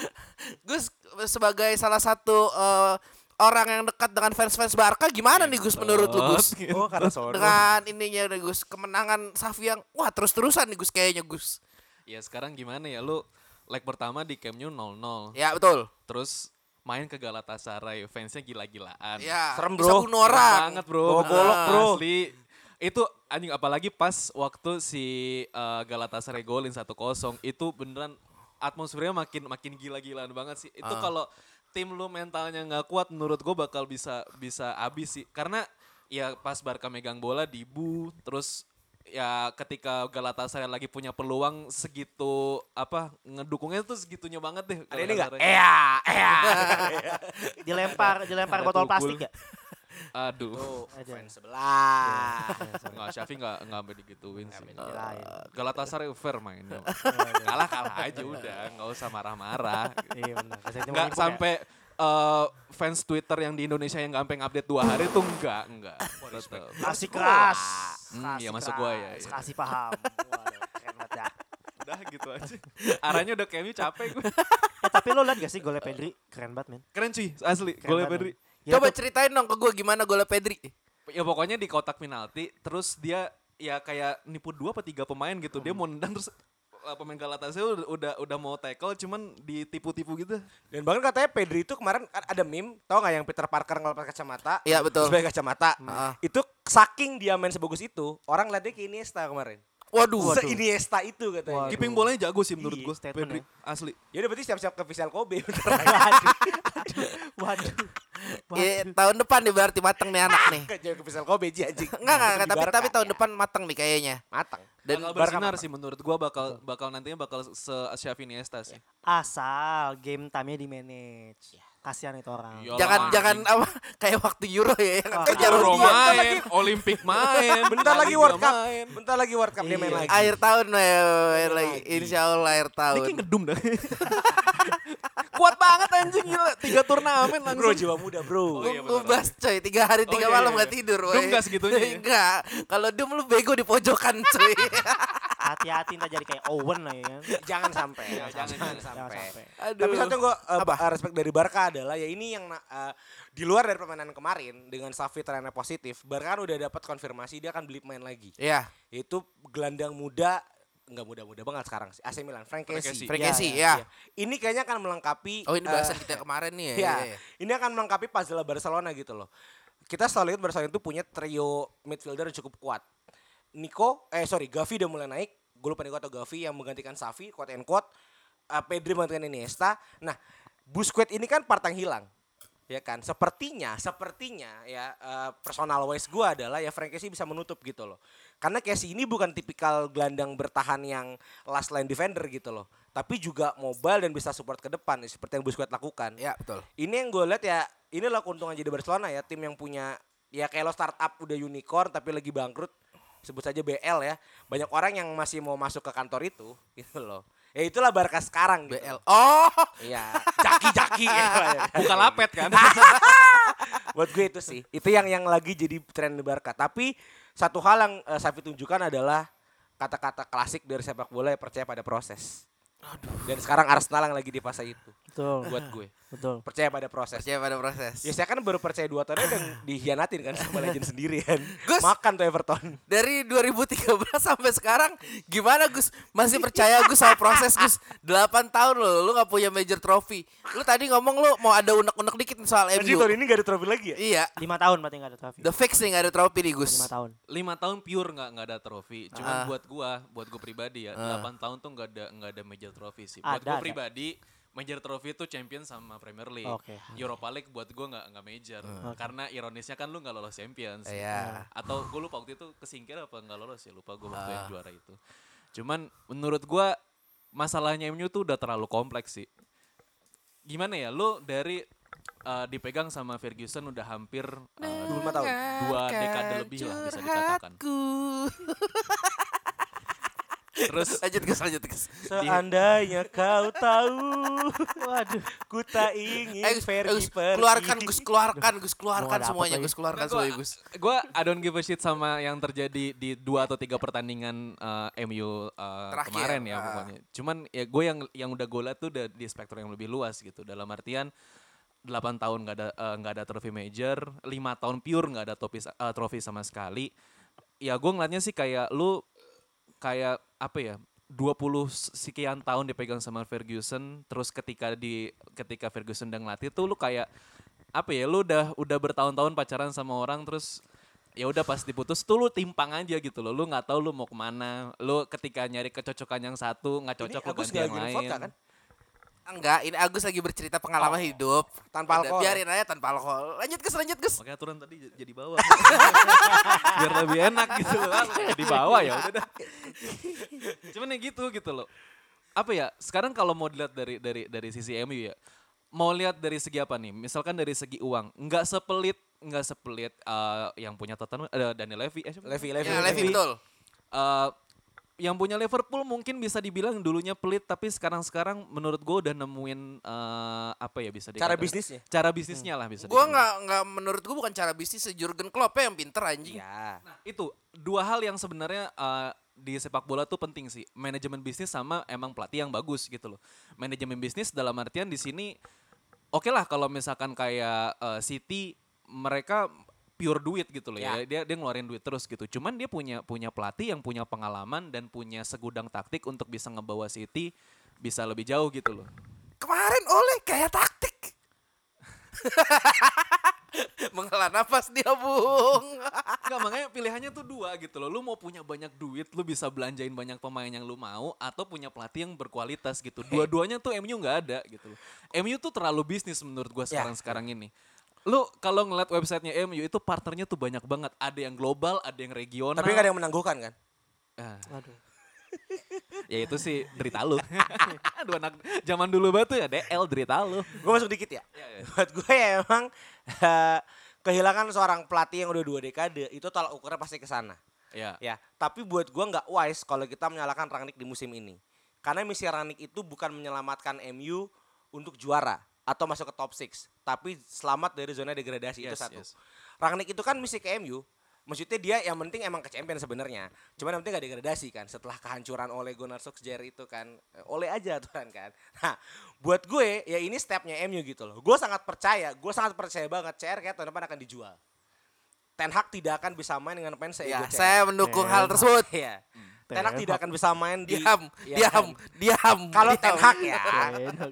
Speaker 4: Gus sebagai salah satu eh, orang yang dekat dengan fans-fans Barca gimana nih Gus menurut lu Gus?
Speaker 3: Oh, karena sono.
Speaker 4: Dengan ininya Gus, kemenangan Safi yang wah terus-terusan nih Gus kayaknya Gus.
Speaker 5: Ya sekarang gimana ya lu leg pertama di Camp Nou 0-0.
Speaker 4: Ya betul.
Speaker 5: Terus main ke Galatasaray, fansnya gila-gilaan.
Speaker 4: Ya,
Speaker 3: Serem,
Speaker 4: bisa
Speaker 3: bro.
Speaker 4: bunuh
Speaker 5: Keren
Speaker 4: orang.
Speaker 5: banget bro.
Speaker 3: Oh, golok, bro.
Speaker 5: Asli. Itu anjing apalagi pas waktu si eh, Galatasaray golin 1-0 itu beneran atmosfernya makin makin gila-gilaan banget sih. Itu
Speaker 4: Ah.
Speaker 5: kalau tim lu mentalnya nggak kuat menurut gue bakal bisa bisa habis sih. Karena ya pas Barca megang bola dibu terus ya ketika Galatasaray lagi punya peluang segitu apa ngedukungnya tuh segitunya banget deh.
Speaker 3: Ada ini enggak? Ea, ea.
Speaker 6: Dilempar, dilempar
Speaker 5: Ada
Speaker 6: botol
Speaker 5: tukul.
Speaker 6: plastik ya?
Speaker 5: Aduh.
Speaker 6: Aja.
Speaker 3: fans sebelah.
Speaker 5: Enggak, Syafi enggak enggak sampai digituin sih.
Speaker 6: Kirain.
Speaker 5: Galatasaray fair mainnya. kalah kalah aja udah, nggak usah marah-marah.
Speaker 6: Iya benar. Kasih
Speaker 5: Nggak sampai eh, fans Twitter yang di Indonesia yang nggak sampai update dua hari tuh enggak, enggak. Tetep.
Speaker 6: Kasih keras.
Speaker 5: Hmm, iya, masuk gua ya, iya.
Speaker 6: Kasih paham. Waduh, keren banget ya.
Speaker 5: Udah gitu aja. Arahnya udah kayaknya capek gue.
Speaker 6: Eh, tapi lo liat gak sih golnya Pedri? Keren banget, men.
Speaker 5: Keren cuy, asli.
Speaker 6: Keren
Speaker 5: Golnya Pedri.
Speaker 6: Ya,
Speaker 4: Coba
Speaker 6: tuh-
Speaker 4: ceritain dong ke gue gimana golnya Pedri.
Speaker 5: Ya pokoknya di kotak penalti, terus dia ya kayak nipu dua apa tiga pemain gitu. Dia mau nendang terus pemain Galatasaray udah, udah udah mau tackle cuman ditipu-tipu gitu.
Speaker 3: Dan bahkan katanya Pedri itu kemarin kan ada meme, tau gak yang Peter Parker ngelepas kacamata?
Speaker 4: Iya, betul.
Speaker 3: Sebagai kacamata.
Speaker 4: Ah.
Speaker 3: Itu saking dia main sebagus itu, orang liatnya ke Iniesta kemarin.
Speaker 4: Waduh.
Speaker 3: Se Iniesta itu katanya.
Speaker 6: Waduh.
Speaker 5: Keeping bolanya jago sih menurut
Speaker 3: Iya,
Speaker 5: gue.
Speaker 6: statement
Speaker 5: Pedri
Speaker 6: ya.
Speaker 5: asli.
Speaker 3: Ya udah berarti siap-siap ke Vissel Kobe. bentar lagi.
Speaker 6: Waduh. Waduh.
Speaker 4: Iya, tahun depan nih berarti mateng nih anak nih.
Speaker 3: Ke jauh ke Vissel Kobe Ji anjing.
Speaker 4: Enggak, enggak, tapi
Speaker 3: Barca.
Speaker 4: tapi tahun depan mateng nih kayaknya.
Speaker 3: matang.
Speaker 4: Dan
Speaker 5: bakal bersinar sih menurut gua bakal bakal nantinya bakal se Xavi Iniesta sih.
Speaker 6: Asal game time-nya di manage. Kasihan itu orang.
Speaker 5: Iya.
Speaker 4: jangan
Speaker 5: Yalah,
Speaker 4: jangan apa kayak waktu Euro ya yang
Speaker 6: Ah.
Speaker 4: kejar
Speaker 5: Euro
Speaker 4: dia.
Speaker 5: main, Olimpik main,
Speaker 3: Bentar
Speaker 5: La
Speaker 3: lagi World Cup.
Speaker 5: main.
Speaker 3: Bentar lagi World Cup dia main
Speaker 6: Iya.
Speaker 3: lagi.
Speaker 4: Akhir tahun ya, main lagi. Insya Allah akhir
Speaker 5: Ini
Speaker 4: tahun.
Speaker 5: kayak ngedum dah. Kuat banget anjing gila. Tiga turnamen
Speaker 3: Bro
Speaker 5: langsung.
Speaker 3: jiwa muda bro.
Speaker 5: Oh, iya,
Speaker 4: coy, tiga hari
Speaker 5: Oh,
Speaker 4: tiga
Speaker 5: iya,
Speaker 4: malam
Speaker 5: iya,
Speaker 4: gak
Speaker 5: iya.
Speaker 4: tidur.
Speaker 5: Dum
Speaker 4: woy.
Speaker 5: nggak segitunya ya?
Speaker 4: Enggak, kalau Dum lu bego di pojokan cuy.
Speaker 6: Hati-hati ntar jadi kayak Owen lah ya.
Speaker 3: Jangan sampai.
Speaker 5: Jangan,
Speaker 3: jangan,
Speaker 5: jangan.
Speaker 6: Jangan
Speaker 3: sampai. Tapi satu gue
Speaker 4: Apa?
Speaker 3: respect dari Barca adalah ya ini yang uh, di luar dari permainan kemarin dengan Safi trennya positif, Barca kan udah dapat konfirmasi dia akan beli pemain lagi.
Speaker 4: Iya,
Speaker 3: Yaitu gelandang muda nggak muda-muda banget sekarang sih AC Milan, Frank Kessie.
Speaker 4: Frank
Speaker 3: Ya,
Speaker 4: Kessie,
Speaker 3: ya,
Speaker 4: ya.
Speaker 3: ya. Ini kayaknya akan melengkapi
Speaker 4: Oh ini bahasan kita yang kemarin nih ya.
Speaker 3: Ya,
Speaker 4: Iya, iya.
Speaker 3: ini akan melengkapi puzzle Barcelona gitu loh. Kita selalu lihat Barcelona itu punya trio midfielder yang cukup kuat. Nico, eh sorry, Gavi udah mulai naik. Gue lupa Nico atau Gavi yang menggantikan Safi, quote and quote. Uh, Pedri menggantikan Iniesta. Nah, Busquets ini kan part yang hilang. Ya kan, sepertinya, sepertinya ya eh, personal wise gue adalah ya Frank Kessie bisa menutup gitu loh. Karena Kessie ini bukan tipikal gelandang bertahan yang last line defender gitu loh. Tapi juga mobile dan bisa support ke depan seperti yang Busquets lakukan
Speaker 4: Iya, betul.
Speaker 3: ini yang gue lihat ya inilah keuntungan jadi Barcelona ya tim yang punya ya kayak lo startup udah unicorn tapi lagi bangkrut sebut saja BL ya banyak orang yang masih mau masuk ke kantor itu gitu loh ya itulah Barca sekarang gitu.
Speaker 4: BL. Oh,
Speaker 3: iya jaki jaki
Speaker 5: Buka lapet kan.
Speaker 3: buat gue itu sih. Itu yang yang lagi jadi tren di Barca. Tapi satu hal yang uh, Safi tunjukkan adalah kata-kata klasik dari sepak bola yang percaya pada proses. Dan sekarang Arsenal yang lagi di fase itu
Speaker 6: Betul.
Speaker 3: buat gue.
Speaker 6: Betul.
Speaker 3: Percaya pada proses.
Speaker 4: Percaya pada proses.
Speaker 3: Ya saya kan baru percaya dua tahun dan dihianatin kan sama legend sendiri kan.
Speaker 4: Gus.
Speaker 3: Makan tuh Everton.
Speaker 4: Dari 2013 sampai sekarang gimana Gus? Masih percaya Gus sama proses Gus? 8 tahun loh lu gak punya major trophy. Lu tadi ngomong lu mau ada unek-unek dikit soal
Speaker 3: Jadi
Speaker 4: MU.
Speaker 3: tahun ini gak ada trofi lagi ya?
Speaker 4: Iya.
Speaker 6: Lima tahun berarti nggak ada trofi.
Speaker 4: The fix nih gak ada trofi nih Gus.
Speaker 6: Lima tahun.
Speaker 5: lima tahun pure nggak nggak ada trofi. Cuman
Speaker 4: Ah.
Speaker 5: buat gua, buat gua pribadi ya,
Speaker 4: Ah.
Speaker 5: 8 tahun tuh nggak ada nggak ada major trofi sih. Buat
Speaker 6: Ada,
Speaker 5: gua
Speaker 6: ada.
Speaker 5: Major trofi itu champion sama Premier League.
Speaker 6: Oke.
Speaker 5: Europa League buat gua nggak nggak major. Karena ironisnya kan lu nggak lolos Champions.
Speaker 4: Iya.
Speaker 5: Atau gua lupa waktu itu kesingkir apa nggak lolos ya, lupa gua waktu
Speaker 4: Ah.
Speaker 5: yang juara itu. Cuman menurut gua masalahnya MU tuh udah terlalu kompleks sih. Gimana ya, lu dari eh, dipegang sama Ferguson udah hampir
Speaker 3: 25 tahun.
Speaker 5: dua dekade lebih lah bisa dikatakan. Terus
Speaker 4: Lanjut Gus, lanjut Gus.
Speaker 3: Seandainya kau tahu
Speaker 6: Waduh.
Speaker 3: Ku tak ingin
Speaker 4: Eh, Gus, eh,
Speaker 3: Fergie
Speaker 4: Gus,
Speaker 3: pergi
Speaker 4: keluarkan Gus, keluarkan Gus, keluarkan
Speaker 6: dapet
Speaker 4: semuanya. Gus, keluarkan semuanya
Speaker 5: gua-
Speaker 4: Gus.
Speaker 5: Gue I don't give a shit sama yang terjadi di dua atau tiga pertandingan eh, MU eh,
Speaker 4: Terakhir,
Speaker 5: kemarin ya
Speaker 4: ah.
Speaker 5: pokoknya. Cuman ya gue yang yang udah gue liat tuh udah di spektrum yang lebih luas gitu. Dalam artian 8 tahun nggak ada eh, nggak ada trofi major, lima tahun pure nggak ada topi, eh, trofi sama sekali. Ya gue ngeliatnya sih kayak lu kayak apa ya 20 sekian tahun dipegang sama Ferguson terus ketika di ketika Ferguson udah ngelatih tuh lu kayak apa ya lu udah udah bertahun-tahun pacaran sama orang terus ya udah pas diputus tuh lu timpang aja gitu loh. Lu nggak tahu lu mau ke mana. Lu ketika nyari kecocokan yang satu nggak cocok lu ganti yang lain.
Speaker 3: kan?
Speaker 4: Enggak, ini Agus lagi bercerita pengalaman hidup.
Speaker 3: Tanpa
Speaker 4: Udah,
Speaker 3: alkohol.
Speaker 4: Biarin aja tanpa alkohol. Lanjut Gus, lanjut Gus.
Speaker 5: makanya aturan tadi jadi bawah biar lebih enak gitu loh di bawah ya udah dah. cuman ya gitu gitu loh apa ya sekarang kalau mau dilihat dari dari dari sisi MU ya mau lihat dari segi apa nih misalkan dari segi uang nggak sepelit nggak sepelit eh, yang punya Tottenham ada Daniel Levy eh?
Speaker 3: Levi, Levi.
Speaker 4: Ya, Levi betul.
Speaker 5: Eh, yang punya Liverpool mungkin bisa dibilang dulunya pelit tapi sekarang-sekarang menurut gue udah nemuin eh, apa ya bisa
Speaker 3: Cara
Speaker 5: dikatakan-
Speaker 3: bisnisnya.
Speaker 5: cara bisnisnya lah bisa
Speaker 4: Gua
Speaker 5: dikatakan.
Speaker 4: nggak nggak menurut gua bukan cara bisnis Jurgen Klopp yang pinter anjing.
Speaker 3: Iya.
Speaker 5: Nah, itu dua hal yang sebenarnya uh, di sepak bola tuh penting sih. Manajemen bisnis sama emang pelatih yang bagus gitu loh. Manajemen bisnis dalam artian di sini oke lah kalau misalkan kayak uh, City mereka pure duit gitu loh ya.
Speaker 3: Ya.
Speaker 5: Dia dia ngeluarin duit terus gitu. Cuman dia punya punya pelatih yang punya pengalaman dan punya segudang taktik untuk bisa ngebawa City bisa lebih jauh gitu loh.
Speaker 4: Kemarin oleh kayak taktik. Menghela nafas dia, Bung.
Speaker 5: Enggak makanya pilihannya tuh dua gitu loh. Lu mau punya banyak duit, lu bisa belanjain banyak pemain yang lu mau atau punya pelatih yang berkualitas gitu. Dua-duanya tuh MU nggak ada gitu loh. MU tuh terlalu bisnis menurut gua
Speaker 3: Ya.
Speaker 5: sekarang-sekarang ini. Lu kalau ngeliat websitenya MU itu partnernya tuh banyak banget. Ada yang global, ada yang regional.
Speaker 3: Tapi gak ada yang menangguhkan kan?
Speaker 5: Ah,
Speaker 6: Aduh.
Speaker 5: ya itu sih derita lu. Aduh anak zaman dulu banget tuh ya DL derita lu.
Speaker 3: Gue masuk dikit ya.
Speaker 5: Iya, iya.
Speaker 3: Buat gue ya emang eh, kehilangan seorang pelatih yang udah dua dekade itu tolak ukurnya pasti ke sana.
Speaker 5: Ya.
Speaker 3: Ya, tapi buat gua nggak wise kalau kita menyalahkan Rangnick di musim ini. Karena misi Rangnick itu bukan menyelamatkan MU untuk juara atau masuk ke top 6, tapi selamat dari zona degradasi itu
Speaker 5: Yes,
Speaker 3: satu.
Speaker 5: yes.
Speaker 3: Rangnick itu kan misi ke MU, maksudnya dia yang penting emang ke champion sebenarnya. Cuman yang penting gak degradasi kan setelah kehancuran oleh Gunnar Solskjaer itu kan. Eh, Oleh aja aturan kan. Nah, buat gue ya ini stepnya MU gitu loh. Gue sangat percaya, gue sangat percaya banget CR kayak tahun depan akan dijual. Ten Hag tidak akan bisa main dengan pemain seego
Speaker 4: Ya,
Speaker 3: CR.
Speaker 4: saya mendukung
Speaker 6: Ten
Speaker 4: hal tersebut.
Speaker 3: Iya.
Speaker 6: Ten
Speaker 3: Ten Hag tidak akan bisa main di
Speaker 4: Diam,
Speaker 3: Iya
Speaker 4: diam,
Speaker 3: kan?
Speaker 4: diam.
Speaker 3: Kalau. Ten Hag ya.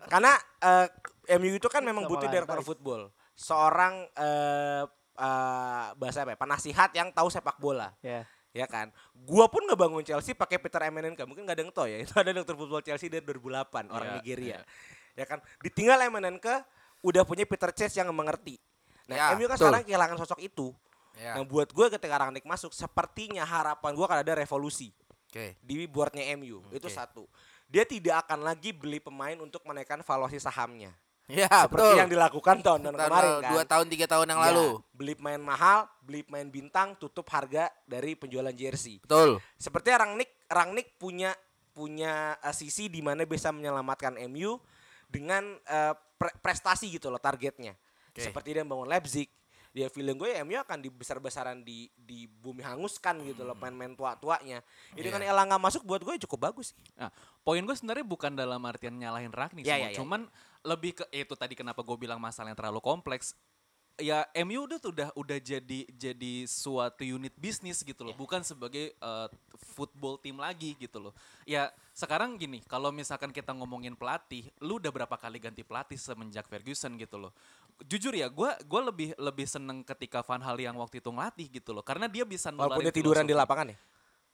Speaker 3: Karena eh, MU itu kan memang butuh direktur football. Seorang eh eh, bahasa apa ya? Penasihat yang tahu sepak bola.
Speaker 6: Ya.
Speaker 3: Ya kan. Gua pun ngebangun Chelsea pakai Peter MNNK. Mungkin gak ada yang tahu ya. Itu ada direktur football Chelsea dari 2008 orang
Speaker 5: Iya,
Speaker 3: Nigeria.
Speaker 5: iya.
Speaker 3: Ya kan. Ditinggal MNNK udah punya Peter Chase yang mengerti. Nah,
Speaker 4: Ya,
Speaker 3: MU kan
Speaker 4: betul.
Speaker 3: sekarang kehilangan sosok itu.
Speaker 4: Ya.
Speaker 3: Nah, buat gue ketika Rangnick masuk, sepertinya harapan gue akan ada revolusi
Speaker 4: Oke.
Speaker 3: di boardnya MU. Itu
Speaker 4: Oke.
Speaker 3: satu. Dia tidak akan lagi beli pemain untuk menaikkan valuasi sahamnya.
Speaker 4: Ya,
Speaker 3: Seperti
Speaker 4: betul.
Speaker 3: yang dilakukan tahun-tahun
Speaker 4: Tahun
Speaker 3: kemarin
Speaker 4: lalu,
Speaker 3: kan.
Speaker 4: dua tahun tiga tahun yang
Speaker 3: Ya,
Speaker 4: lalu.
Speaker 3: Beli pemain mahal, beli pemain bintang, tutup harga dari penjualan jersey.
Speaker 4: Betul.
Speaker 3: Seperti Rangnick, Rangnick punya punya eh, sisi di mana bisa menyelamatkan MU dengan eh, pre- prestasi gitu loh targetnya.
Speaker 4: Oke.
Speaker 3: Seperti dia bangun Leipzig. Dia feeling gue ya MU akan dibesar-besaran di di bumi hanguskan gitu loh pemain-pemain tua-tuanya. Jadi
Speaker 4: Iya.
Speaker 3: kan Elanga masuk buat gue cukup bagus.
Speaker 5: Nah, poin gue sebenarnya bukan dalam artian nyalahin Ragnik
Speaker 3: Ya,
Speaker 5: semua,
Speaker 3: ya, ya.
Speaker 5: cuman lebih ke itu tadi kenapa gue bilang masalah yang terlalu kompleks. Ya MU udah tuh udah udah jadi jadi suatu unit bisnis gitu loh, bukan sebagai eh, football team lagi gitu loh. Ya sekarang gini, kalau misalkan kita ngomongin pelatih, lu udah berapa kali ganti pelatih semenjak Ferguson gitu loh. Jujur ya, gue gua lebih lebih seneng ketika Van Hal yang waktu itu ngelatih gitu loh, karena dia bisa
Speaker 3: Walaupun dia tiduran di lapangan ya.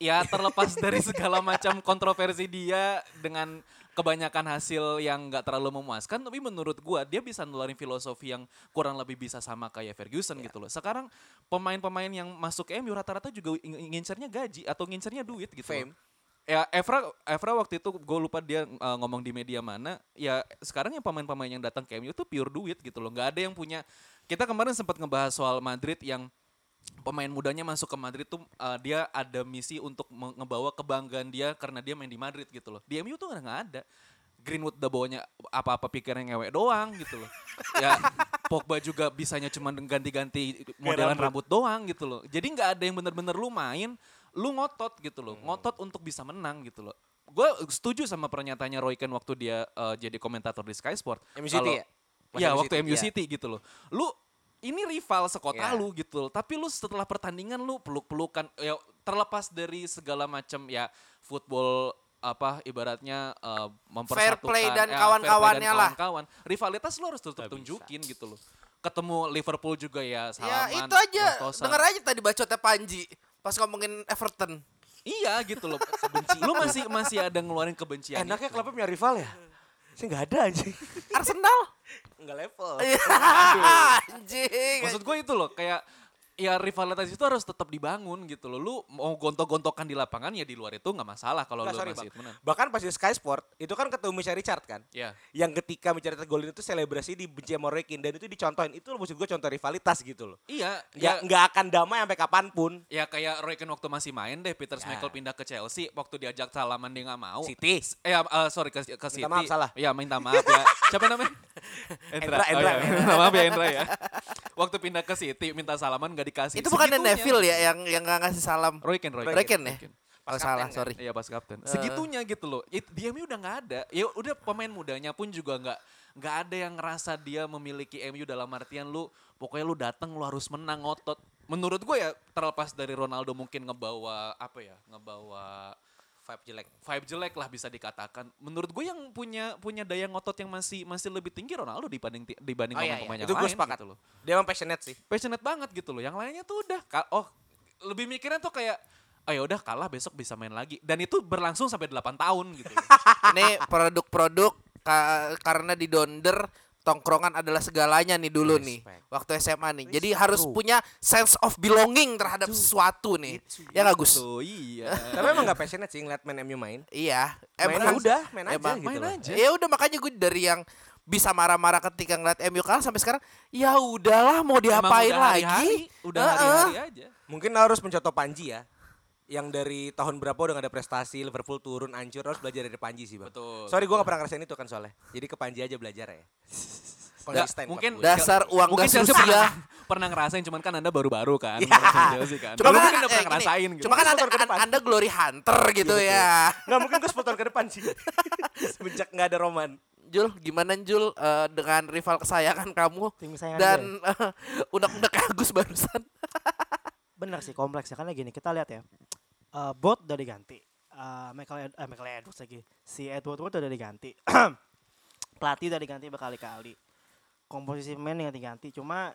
Speaker 5: Ya terlepas dari segala macam kontroversi dia dengan kebanyakan hasil yang nggak terlalu memuaskan, tapi menurut gua dia bisa nularin filosofi yang kurang lebih bisa sama kayak Ferguson gitu loh. Sekarang pemain-pemain yang masuk ke MU rata-rata juga ngincernya gaji atau ngincernya duit gitu.
Speaker 3: Fame.
Speaker 5: loh. Ya Evra Evra waktu itu gue lupa dia uh, ngomong di media mana. Ya sekarang yang pemain-pemain yang datang ke MU itu pure duit gitu loh. nggak ada yang punya. Kita kemarin sempat ngebahas soal Madrid yang pemain mudanya masuk ke Madrid tuh uh, dia ada misi untuk ngebawa kebanggaan dia karena dia main di Madrid gitu loh. Di MU tuh nggak ada. Greenwood udah bawanya apa-apa pikirannya ngewek doang gitu loh. ya Pogba juga bisanya cuma ganti-ganti modelan rambut. doang gitu loh. Jadi nggak ada yang bener-bener lu main, lu ngotot gitu loh. Ngotot untuk bisa menang gitu loh. Gue setuju sama pernyataannya Roy Keane waktu dia uh, jadi komentator di Sky Sport.
Speaker 3: MU City ya?
Speaker 5: Iya waktu MU
Speaker 3: iya.
Speaker 5: City gitu loh. Lu ini rival sekota
Speaker 3: Iya.
Speaker 5: lu gitu loh. Tapi lu setelah pertandingan lu peluk-pelukan ya terlepas dari segala macam ya football apa ibaratnya eh, mempersatukan
Speaker 4: play dan
Speaker 5: ya,
Speaker 4: kawan-kawannya lah.
Speaker 5: kawan-kawan. Rivalitas lu harus tetap tunjukin gitu loh. Ketemu Liverpool juga ya
Speaker 4: Ya
Speaker 5: salaman.
Speaker 4: itu aja. Dengar aja tadi bacotnya Panji pas ngomongin Everton.
Speaker 5: Iya gitu loh. lu masih masih ada ngeluarin kebencian.
Speaker 3: Enaknya klubnya punya rival ya. Saya nggak ada anjing.
Speaker 4: Arsenal.
Speaker 3: Nggak level.
Speaker 4: Iya, Anjing.
Speaker 5: Maksud gue itu loh kayak ya rivalitas itu harus tetap dibangun gitu loh. Lu mau gontok-gontokan di lapangan ya di luar itu nggak masalah kalau
Speaker 3: Nggak,
Speaker 5: lu
Speaker 3: sorry,
Speaker 5: masih temenan.
Speaker 3: Bahkan pas di Sky Sport itu kan ketemu Misha Richard kan.
Speaker 5: Ya.
Speaker 3: Yang ketika mencetak golin itu selebrasi di benci sama Roy Keane dan itu dicontohin. Itu maksud gue contoh rivalitas gitu loh.
Speaker 5: Iya,
Speaker 3: Nggak,
Speaker 5: ya,
Speaker 3: nggak akan damai sampai kapan pun.
Speaker 5: ya kayak Roy Keane waktu masih main deh, Peter
Speaker 3: Ya.
Speaker 5: Schmeichel pindah ke Chelsea, waktu diajak salaman dia nggak mau.
Speaker 3: City.
Speaker 5: Eh, eh, sorry ke, ke City.
Speaker 3: maaf, salah.
Speaker 5: Iya, minta maaf ya. Siapa namanya?
Speaker 3: Endra,
Speaker 5: Oh,
Speaker 3: Endra.
Speaker 5: iya. Minta maaf ya Endra ya. Waktu pindah ke City minta salaman nggak dikasih.
Speaker 4: Itu bukan. Neville ya yang yang nggak ngasih salam.
Speaker 5: Roy Keane, Roy,
Speaker 4: Roy Keane ya?
Speaker 5: Keane.
Speaker 4: Oh salah, sorry.
Speaker 5: Iya pas kapten. Segitunya gitu loh. It, di MU udah nggak ada. Ya udah pemain mudanya pun juga nggak nggak ada yang ngerasa dia memiliki MU dalam artian lu pokoknya lu datang lu harus menang ngotot. Menurut gue ya terlepas dari Ronaldo mungkin ngebawa apa ya ngebawa
Speaker 3: Vibe jelek.
Speaker 5: vibe jelek lah bisa dikatakan. Menurut gue yang punya punya daya ngotot yang masih masih lebih tinggi Ronaldo dibanding dibanding
Speaker 3: Oh, iya,
Speaker 5: pemain-pemain
Speaker 3: iya. Itu
Speaker 5: yang
Speaker 3: gue
Speaker 5: lain
Speaker 3: sepakat.
Speaker 5: gitu loh
Speaker 3: Dia emang passionate sih.
Speaker 5: passionate banget gitu loh. Yang lainnya tuh udah oh lebih mikirnya tuh kayak oh ya udah kalah besok bisa main lagi dan itu berlangsung sampai 8 tahun gitu.
Speaker 4: Ini produk-produk ka- karena di Donder tongkrongan adalah segalanya nih dulu nih
Speaker 3: Respect.
Speaker 4: waktu SMA nih. Jadi harus punya sense of belonging terhadap sesuatu nih. Ya nggak Gus?
Speaker 5: Iya.
Speaker 3: Tapi emang gak passionate sih ngeliat main MU main.
Speaker 4: Iya.
Speaker 3: Main
Speaker 4: Emang-
Speaker 3: udah, main aja
Speaker 4: emang
Speaker 3: gitu
Speaker 5: main
Speaker 3: loh.
Speaker 5: aja.
Speaker 4: Ya udah makanya gue dari yang bisa marah-marah ketika ngeliat MU kalah sampai sekarang ya udahlah mau
Speaker 5: Emang
Speaker 4: diapain
Speaker 5: udah
Speaker 4: lagi?
Speaker 5: hari-hari, udah
Speaker 4: Heeh.
Speaker 5: hari-hari aja.
Speaker 3: Mungkin harus mencontoh Panji ya. Yang dari tahun berapa udah gak ada prestasi, Liverpool turun, hancur, harus belajar dari Panji sih bang.
Speaker 5: Betul.
Speaker 3: Sorry gue gak pernah ngerasain itu kan soalnya. Jadi ke Panji aja belajar ya.
Speaker 5: Nggak,
Speaker 3: Konsisten
Speaker 5: mungkin.
Speaker 4: Dasar uang
Speaker 5: mungkin
Speaker 4: gas Rusia.
Speaker 5: pernah, pernah ngerasain cuman kan anda baru-baru kan.
Speaker 3: Iya.
Speaker 5: Chelsea kan.
Speaker 4: Cuma kan,
Speaker 5: mungkin udah
Speaker 4: eh,
Speaker 5: pernah
Speaker 4: gini,
Speaker 5: ngerasain gitu.
Speaker 4: Cuma kan anda, anda glory hunter gitu
Speaker 3: Iya,
Speaker 4: ya.
Speaker 3: Nggak mungkin gue 10 tahun ke depan sih. Semenjak gak ada Roman.
Speaker 4: Jul, gimana Jul eh, dengan rival kesayangan kamu
Speaker 6: Tim kesayangan
Speaker 4: dan eh, unek-unek Agus barusan?
Speaker 6: Bener sih kompleks ya karena gini kita lihat ya. Eh bot udah diganti. Eh Michael Ed- eh, Michael Edwards lagi. Si Edward Wood udah diganti. Pelatih udah diganti berkali-kali. Komposisi pemain yang diganti cuma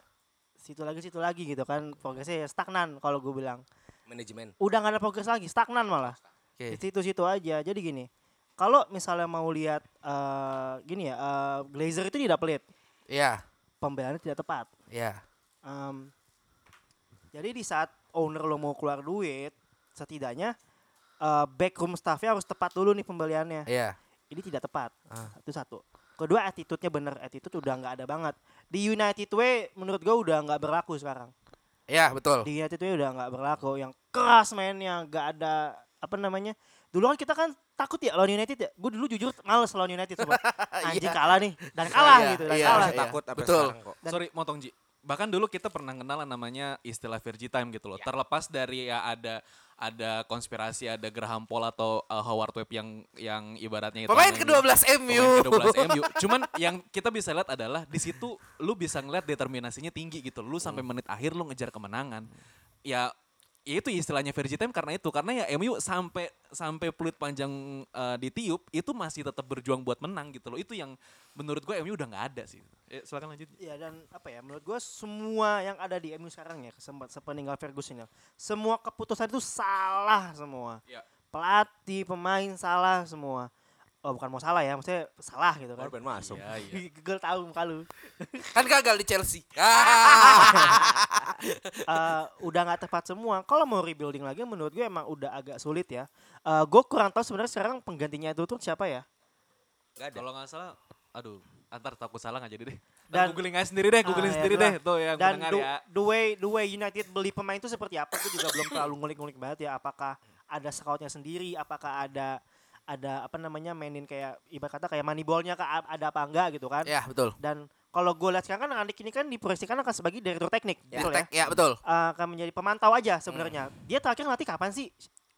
Speaker 6: situ lagi situ lagi gitu kan progresnya ya stagnan kalau gue bilang
Speaker 3: Manajemen.
Speaker 6: udah nggak ada progres lagi stagnan malah di situ-situ aja jadi gini kalau misalnya mau lihat eh gini ya eh, Glazer itu tidak pelit
Speaker 4: Iya,
Speaker 6: pembelaannya tidak tepat
Speaker 4: iya.
Speaker 6: Em, jadi di saat owner lo mau keluar duit, setidaknya eh, backroom staffnya harus tepat dulu nih pembeliannya.
Speaker 4: Iya.
Speaker 6: Ini tidak tepat.
Speaker 4: Ah.
Speaker 6: Itu satu. Kedua attitude-nya bener, attitude udah nggak ada banget. Di United Way menurut gue udah nggak berlaku sekarang.
Speaker 4: Iya, betul.
Speaker 6: Di United Way udah nggak berlaku. Yang keras mainnya, nggak ada apa namanya. Dulu kan kita kan takut ya lawan United ya. Gue dulu jujur males lawan United coba. Anjing
Speaker 4: Iya.
Speaker 6: kalah nih dan kalah
Speaker 4: Iya,
Speaker 6: gitu, dan
Speaker 4: iya.
Speaker 6: kalah.
Speaker 3: Masih takut sampai
Speaker 4: Betul.
Speaker 3: kok.
Speaker 6: Dan-
Speaker 5: Sorry, motong Ji. bahkan dulu kita pernah kenal namanya istilah Virgi Time gitu loh. Terlepas dari ya ada ada konspirasi, ada Graham Paul atau uh, Howard Webb yang yang ibaratnya itu
Speaker 4: Pemain
Speaker 5: aneh-
Speaker 4: ke-12 MU.
Speaker 5: Pemain ke-12 MU. Cuman yang kita bisa lihat adalah di situ lu bisa ngeliat determinasinya tinggi gitu. Lu sampai
Speaker 4: Hmm.
Speaker 5: menit akhir lu ngejar kemenangan. Ya ya itu istilahnya Virgi Time karena itu. Karena ya MU sampai sampai peluit panjang uh, ditiup itu masih tetap berjuang buat menang gitu loh. Itu yang menurut gue MU udah nggak ada sih. Eh, silakan lanjut.
Speaker 6: Ya dan apa ya menurut gue semua yang ada di MU sekarang ya sempat sepeninggal Ferguson ya semua keputusan itu salah semua.
Speaker 5: Ya.
Speaker 6: pelatih pemain salah semua oh bukan mau salah ya maksudnya salah gitu kan
Speaker 3: Korban masuk.
Speaker 5: Iya, iya.
Speaker 6: Google tahu muka lu
Speaker 4: Kan gagal di Chelsea. Ah.
Speaker 6: Eh, udah nggak tepat semua kalau mau rebuilding lagi menurut gue emang udah agak sulit ya Eh, gue kurang tahu sebenarnya sekarang penggantinya itu tuh siapa ya
Speaker 3: Gak ada.
Speaker 5: kalau nggak salah aduh antar takut salah nggak jadi deh
Speaker 6: Dan-
Speaker 5: dan googling aja sendiri deh googling
Speaker 6: Ah, ya,
Speaker 5: sendiri
Speaker 6: itulah.
Speaker 5: deh tuh yang
Speaker 6: dan the,
Speaker 5: ya
Speaker 6: the way the way United beli pemain itu seperti apa gue juga belum terlalu ngulik-ngulik banget ya apakah ada scoutnya sendiri apakah ada ada apa namanya mainin kayak ibarat kata kayak moneyballnya ada apa enggak gitu kan
Speaker 4: ya, betul.
Speaker 6: dan kalau gue lihat sekarang kan Andik ini kan diproyeksikan akan sebagai direktur teknik betul ya
Speaker 4: Tek, ya, betul.
Speaker 6: Eh, akan menjadi pemantau aja sebenarnya dia terakhir ngelatih kapan sih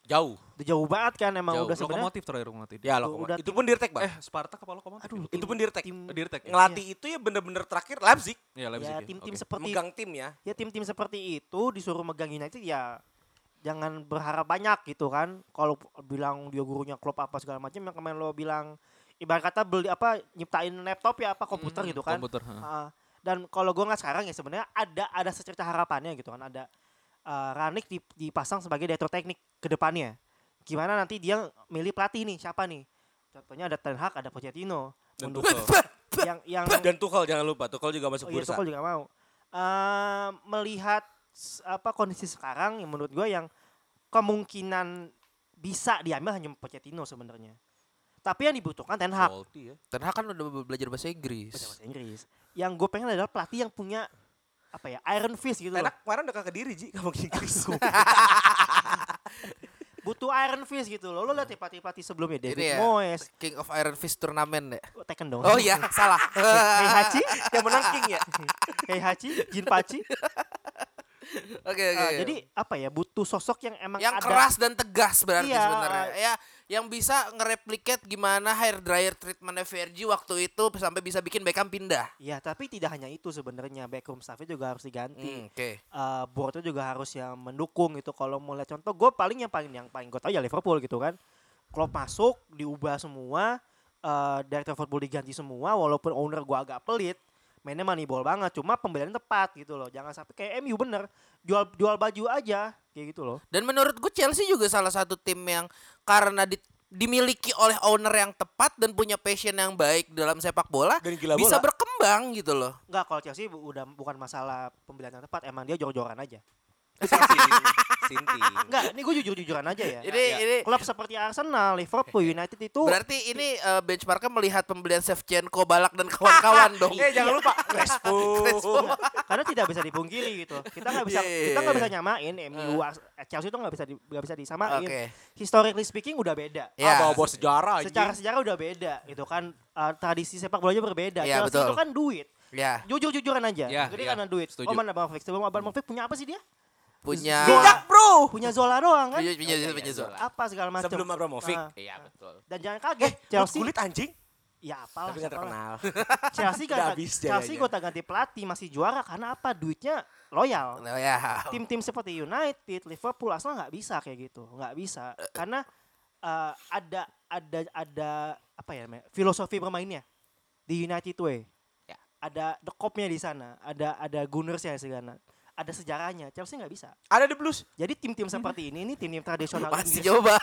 Speaker 3: Jauh.
Speaker 6: udah jauh banget kan emang
Speaker 5: Jauh.
Speaker 6: udah sebenarnya
Speaker 5: lokomotif terakhir lokomotif
Speaker 3: Ya loh.
Speaker 6: udah
Speaker 3: Itu
Speaker 6: tim-
Speaker 3: pun dirtek, Bang.
Speaker 5: eh Spartak apa lokomotif
Speaker 6: aduh
Speaker 3: itu pun dirtek.
Speaker 6: tim
Speaker 5: dirtek ya?
Speaker 3: Ngelatih itu ya bener-bener terakhir Leipzig.
Speaker 5: ya Leipzig
Speaker 6: ya
Speaker 5: ya.
Speaker 6: tim-tim
Speaker 5: Oke.
Speaker 6: seperti
Speaker 3: Megang tim ya.
Speaker 6: ya tim-tim seperti itu disuruh megang United ya jangan berharap banyak gitu kan kalau bilang dia gurunya klub apa segala macam yang kemarin lo bilang ibarat kata beli apa nyiptain laptop ya apa komputer
Speaker 5: Hmm,
Speaker 6: gitu kan
Speaker 5: komputer.
Speaker 6: Ah, dan kalau gue nggak sekarang ya sebenarnya ada ada secerca harapannya gitu kan ada uh, Ranik dip- dipasang sebagai direktur teknik ke depannya gimana nanti dia milih pelatih nih siapa nih contohnya ada Ten Hag ada Pochettino
Speaker 3: Dan Tuchel.
Speaker 6: yang yang
Speaker 3: Dan Tuchel jangan lupa. Tuchel juga masuk
Speaker 6: Oh iya,
Speaker 3: bursa.
Speaker 6: Tuchel juga mau. Eh, melihat apa kondisi sekarang yang menurut gue yang kemungkinan bisa diambil hanya Pochettino sebenarnya. Tapi yang dibutuhkan Ten Hag
Speaker 3: Salty ya.
Speaker 4: Ten Hag kan udah belajar bahasa Inggris.
Speaker 6: bahasa Inggris. Yang gue pengen adalah pelatih yang punya apa ya Iron Fist gitu loh.
Speaker 3: Enak kemarin udah ke diri Ji kamu Inggris.
Speaker 6: Butuh Iron Fist gitu loh. Lo lihat ya pelatih-pelatih sebelumnya David
Speaker 4: Ini ya,
Speaker 6: Moyes,
Speaker 4: King of Iron Fist turnamen ya.
Speaker 6: Tekken dong.
Speaker 4: Oh iya, salah.
Speaker 6: Heihachi,
Speaker 3: yang menang King ya.
Speaker 6: Heihachi, Jinpachi.
Speaker 4: Oke, oke.
Speaker 6: Eh,
Speaker 4: oke.
Speaker 6: jadi apa ya butuh sosok yang emang
Speaker 4: yang
Speaker 6: ada
Speaker 4: keras dan tegas berarti
Speaker 6: Iya.
Speaker 4: sebenarnya. Ya, yang bisa ngereplikat gimana hair dryer treatmentnya Vergi waktu itu sampai bisa bikin Beckham pindah.
Speaker 6: Ya, tapi tidak hanya itu sebenarnya backroom staffnya juga harus diganti.
Speaker 4: Hmm, Oke.
Speaker 6: Eh boardnya juga harus yang mendukung gitu. Kalau mau lihat contoh, gue paling yang paling yang paling gue tahu ya Liverpool gitu kan. Klopp masuk, diubah semua, eh director football diganti semua. Walaupun owner gue agak pelit, mainnya moneyball banget. Cuma pembelian tepat gitu loh. Jangan sampai kayak MU bener, jual jual baju aja kayak gitu loh.
Speaker 4: Dan menurut gue Chelsea juga salah satu tim yang karena di- dimiliki oleh owner yang tepat dan punya passion yang baik dalam sepak bola
Speaker 3: Dan gila
Speaker 4: bisa
Speaker 3: bola.
Speaker 4: berkembang gitu loh.
Speaker 6: Enggak, kalau Chelsea udah bukan masalah pembelian yang tepat, emang dia jor-joran aja.
Speaker 3: Sinti.
Speaker 6: Enggak, ini gue jujur-jujuran aja ya.
Speaker 4: Ini ini
Speaker 6: Klub seperti Arsenal, Liverpool, United itu
Speaker 4: berarti ini eh, benchmarknya melihat pembelian Shevchenko, Balak dan kawan-kawan dong.
Speaker 3: Eh jangan lupa Crespo.
Speaker 6: karena tidak bisa dipungkiri gitu. Kita nggak bisa
Speaker 4: iya,
Speaker 6: kita nggak bisa nyamain MU Ars- Chelsea itu nggak bisa di, nggak bisa disamain.
Speaker 4: Oke.
Speaker 6: Historically speaking udah beda.
Speaker 4: Ya.
Speaker 3: Ah, bawa-bawa sejarah.
Speaker 6: Secara sejarah udah beda gitu kan. Eh, tradisi sepak bolanya berbeda.
Speaker 4: Iya,
Speaker 6: Chelsea
Speaker 4: betul.
Speaker 6: itu kan duit.
Speaker 4: Ya,
Speaker 6: Jujur-jujuran aja.
Speaker 5: Ya,
Speaker 6: Jadi
Speaker 5: ya,
Speaker 6: karena duit.
Speaker 5: setuju.
Speaker 6: Oman Abramovich. Sebelum Abramovich punya apa sih dia?
Speaker 4: Punya
Speaker 3: Bijak bro.
Speaker 6: Punya Zola doang kan?
Speaker 4: punya punya,
Speaker 3: Oke,
Speaker 4: punya Zola.
Speaker 6: Apa segala macam.
Speaker 3: Sebelum Abramovich.
Speaker 6: Ah.
Speaker 3: Iya betul.
Speaker 6: Dan jangan kaget,
Speaker 3: Eh,
Speaker 6: Chelsea.
Speaker 3: kulit anjing.
Speaker 6: Ya apalah.
Speaker 3: Tapi gak terkenal.
Speaker 6: Chelsea gak,
Speaker 3: habis
Speaker 6: Chelsea gue ganti pelatih masih juara karena apa? Duitnya loyal.
Speaker 4: Nah, ya.
Speaker 6: tim-tim seperti United, Liverpool, Arsenal nggak bisa kayak gitu, nggak bisa karena eh, ada ada ada apa ya namanya filosofi bermainnya di United way.
Speaker 3: Ya.
Speaker 6: Ada the cop-nya di sana, ada ada Gunners-nya di sana, ada sejarahnya. Chelsea nggak bisa.
Speaker 3: Ada di blues.
Speaker 6: Jadi tim-tim seperti ini, ini tim-tim tradisional
Speaker 4: Masih
Speaker 6: Inggris.
Speaker 4: coba.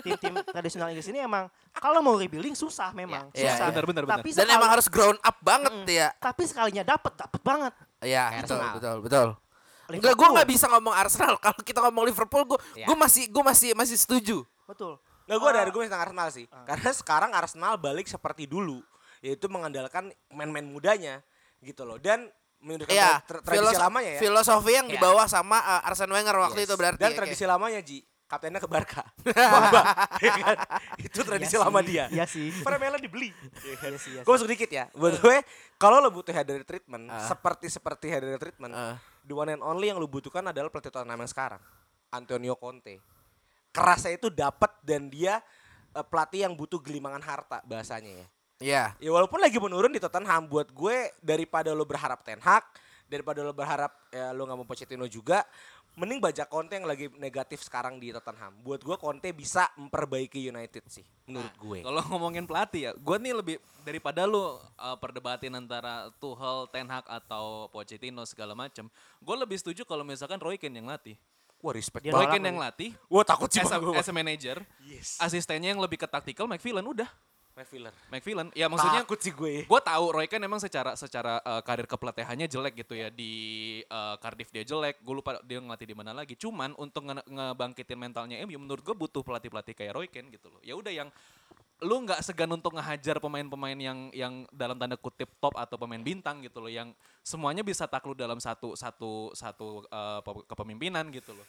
Speaker 6: Tim-tim tradisional Inggris ini emang kalau mau rebuilding susah memang,
Speaker 4: Ya,
Speaker 6: susah.
Speaker 4: ya,
Speaker 5: benar, benar, benar.
Speaker 6: Tapi
Speaker 4: Dan
Speaker 6: sekali-
Speaker 4: emang harus ground up banget
Speaker 6: Mm.
Speaker 4: ya.
Speaker 6: tapi sekalinya dapat, dapat banget.
Speaker 4: Iya, betul, betul, betul. Enggak, gue nggak bisa ngomong Arsenal. Kalau kita ngomong Liverpool, gue
Speaker 3: Iya.
Speaker 4: gue masih gue masih masih setuju.
Speaker 6: Betul.
Speaker 3: Nggak gue ada
Speaker 6: Ah.
Speaker 3: argumen tentang Arsenal sih.
Speaker 6: Ah.
Speaker 3: Karena sekarang Arsenal balik seperti dulu. Yaitu mengandalkan main-main mudanya. Gitu loh. Dan menunjukkan
Speaker 4: Iya,
Speaker 3: tra- tradisi
Speaker 4: filos-
Speaker 3: lamanya ya.
Speaker 4: filosofi yang
Speaker 3: Iya.
Speaker 4: dibawa sama uh, Arsene Wenger waktu
Speaker 3: Yes.
Speaker 4: itu berarti.
Speaker 3: Dan
Speaker 4: Oke.
Speaker 3: tradisi lamanya Ji. kaptennya ke Barca. Pogba, ya kan? Itu tradisi
Speaker 6: Iya
Speaker 3: lama
Speaker 6: sih,
Speaker 3: dia.
Speaker 6: Iya sih.
Speaker 3: Premiernya dibeli.
Speaker 6: Iya sih, iya
Speaker 3: Gue masuk dikit ya. Buat gue, kalau lo butuh header treatment,
Speaker 4: Ah.
Speaker 3: seperti seperti header treatment,
Speaker 4: Ah.
Speaker 3: the one and only yang lo butuhkan adalah pelatih Tottenham yang sekarang, Antonio Conte. Kerasnya itu dapat dan dia eh, pelatih yang butuh gelimangan harta bahasanya ya.
Speaker 4: Iya.
Speaker 3: Ya walaupun lagi menurun di Tottenham buat gue daripada lo berharap Ten Hag, daripada lo berharap ya lo nggak mau Pochettino juga, mending baca Conte yang lagi negatif sekarang di Tottenham. Buat gue Conte bisa memperbaiki United sih menurut gue.
Speaker 5: Kalau ngomongin pelatih ya, gue nih lebih daripada lu uh, perdebatin antara Tuchel, Ten Hag atau Pochettino segala macam, gue lebih setuju kalau misalkan Roy Keane yang latih.
Speaker 3: Wah respect
Speaker 6: Dia
Speaker 5: Roy
Speaker 3: banget.
Speaker 5: Keane yang latih,
Speaker 3: Wah takut sih
Speaker 5: as as a manager,
Speaker 3: Yes.
Speaker 5: asistennya yang lebih ke tactical, McPhillan udah.
Speaker 3: McFiller.
Speaker 5: McPhillan, ya maksudnya
Speaker 3: Takut sih gue.
Speaker 5: gue tahu Roy Keane emang secara secara uh, karir kepelatihannya jelek gitu ya. Di uh, Cardiff dia jelek gue lupa dia ngelatih di mana lagi. Cuman untuk nge- ngebangkitin mentalnya MU menurut gue butuh pelatih pelatih kayak Roy Keane gitu loh. Ya udah yang lu nggak segan untuk ngehajar pemain-pemain yang yang dalam tanda kutip top atau pemain bintang gitu loh. Yang semuanya bisa takluk dalam satu satu satu uh, pe- kepemimpinan gitu loh.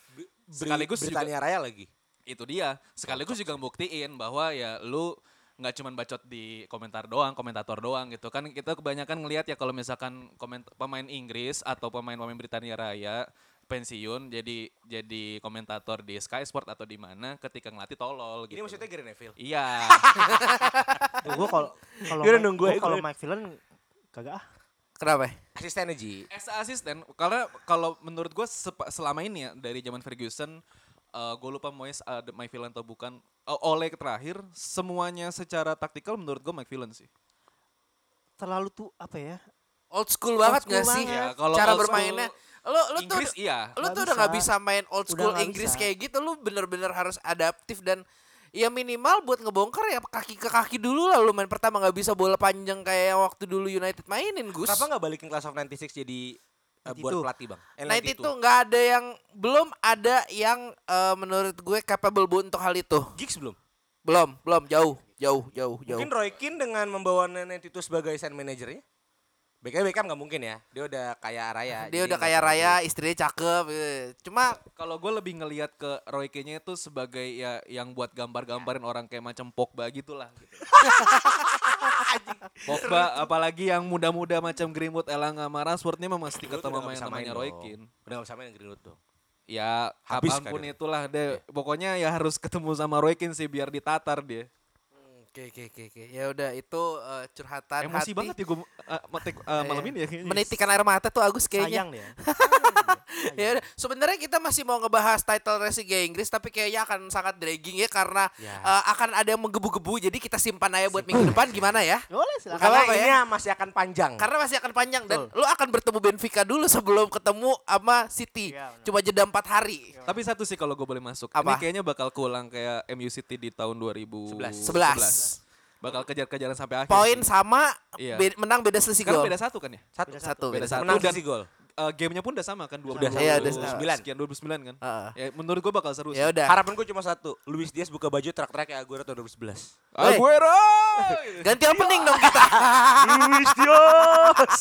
Speaker 5: Sekaligus juga
Speaker 3: Britania Raya lagi.
Speaker 5: itu dia. Sekaligus juga buktiin bahwa ya lu nggak cuman bacot di komentar doang komentator doang gitu kan kita kebanyakan ngelihat ya kalau misalkan koment pemain Inggris atau pemain-pemain Britania Raya pensiun jadi jadi komentator di Sky Sport atau di mana ketika ngelatih tolol gitu
Speaker 3: Ini maksudnya Gary Neville.
Speaker 5: iya
Speaker 6: Gue kalau kalau
Speaker 3: aja,
Speaker 6: kalau. Mike Villan kagak ah.
Speaker 4: Kenapa?
Speaker 3: Asistennya Ji.
Speaker 5: as asisten karena kalau menurut gue selama ini ya dari zaman Ferguson gue lupa Moyes ada Mike Villan atau bukan uh, Ole terakhir semuanya secara taktikal menurut gue Mike Villan sih
Speaker 6: Terlalu tuh apa ya?
Speaker 4: Old school banget
Speaker 6: school
Speaker 4: gak sih?
Speaker 5: Ya, kalau
Speaker 4: Cara
Speaker 5: old
Speaker 4: bermainnya. Lu lu tuh
Speaker 5: Inggris iya
Speaker 4: lu tuh udah nggak
Speaker 6: bisa.
Speaker 4: main old
Speaker 6: Udah
Speaker 4: school
Speaker 6: nggak
Speaker 4: Inggris
Speaker 6: bisa.
Speaker 4: kayak gitu. Lu bener-bener harus adaptif dan ya minimal buat ngebongkar ya kaki ke kaki dulu lah lu main pertama nggak bisa bola panjang kayak waktu dulu United mainin Gus.
Speaker 3: Kenapa nggak balikin Class of 96 jadi eh, buat
Speaker 6: 92?
Speaker 3: pelatih bang? Eh,
Speaker 4: Nah itu nggak ada yang belum ada yang eh, menurut gue capable bu untuk hal itu.
Speaker 3: Giggs belum?
Speaker 4: Belum, belum jauh, jauh, jauh, jauh.
Speaker 3: Mungkin Roy Keane dengan membawa Nenet itu sebagai sign manajernya? Beckham Beckham nggak mungkin ya. Dia udah kaya raya.
Speaker 4: Dia udah kaya raya, istrinya cakep. eh. Cuma
Speaker 5: Kalau gue lebih ngelihat ke Roy Keane itu sebagai ya yang buat gambar-gambarin orang kayak macam Pogba gitulah. Gitu. Pogba apalagi yang muda-muda macam Greenwood, Elanga, Rashford ini memang mesti
Speaker 3: Greenwood
Speaker 5: ketemu main namanya Roy. Keane.
Speaker 3: Udah gak bisa main Greenwood dong.
Speaker 5: Ya
Speaker 3: Habis
Speaker 5: kapan pun
Speaker 3: karirnya.
Speaker 5: itulah deh. Pokoknya ya harus ketemu sama Roy Keane sih biar ditatar dia.
Speaker 4: Oke oke oke oke. Ya udah itu eh, curhatan
Speaker 5: Emosi
Speaker 4: hati.
Speaker 5: banget ya gue malam
Speaker 4: Iya.
Speaker 5: ini ya kayaknya.
Speaker 4: Menitikan air mata tuh Agus kayaknya.
Speaker 6: Sayang dia.
Speaker 4: ya udah. Sebenarnya kita masih mau ngebahas title race Liga Inggris tapi kayaknya akan sangat dragging ya karena
Speaker 3: Ya.
Speaker 4: eh, akan ada yang menggebu-gebu jadi kita simpan aja buat minggu depan gimana ya?
Speaker 6: Boleh silakan.
Speaker 3: Karena
Speaker 4: apa-apa
Speaker 3: ini
Speaker 4: ya.
Speaker 3: masih akan panjang.
Speaker 4: Karena masih akan panjang dan lu akan bertemu Benfica dulu sebelum ketemu sama City.
Speaker 6: Iya, benar.
Speaker 4: Cuma jeda 4 hari.
Speaker 5: Tapi satu sih kalau gue boleh masuk.
Speaker 4: Apa?
Speaker 5: Ini kayaknya bakal keulang kayak MU City di tahun 2011.
Speaker 4: 11.
Speaker 5: Bakal kejar-kejaran sampai akhir.
Speaker 4: Poin sama
Speaker 5: Iya.
Speaker 4: be- menang beda selisih
Speaker 5: Sekarang
Speaker 4: gol.
Speaker 5: beda satu kan ya?
Speaker 3: satu.
Speaker 4: Satu.
Speaker 5: Beda satu.
Speaker 3: Menang
Speaker 5: Dan
Speaker 3: sisi gol.
Speaker 5: Eh, gamenya pun udah sama kan? 20,
Speaker 3: Udah sama.
Speaker 4: Iya, udah
Speaker 3: 2009.
Speaker 5: Sekian 2009 kan?
Speaker 4: Heeh.
Speaker 5: Ya menurut gue bakal seru sih.
Speaker 4: Ya udah.
Speaker 3: Harapan gue cuma satu. Luis Diaz buka baju trak-trak kayak Aguero tahun 2011.
Speaker 4: Woi.
Speaker 5: Aguero!
Speaker 4: Ganti opening dong kita.
Speaker 3: Luis Diaz.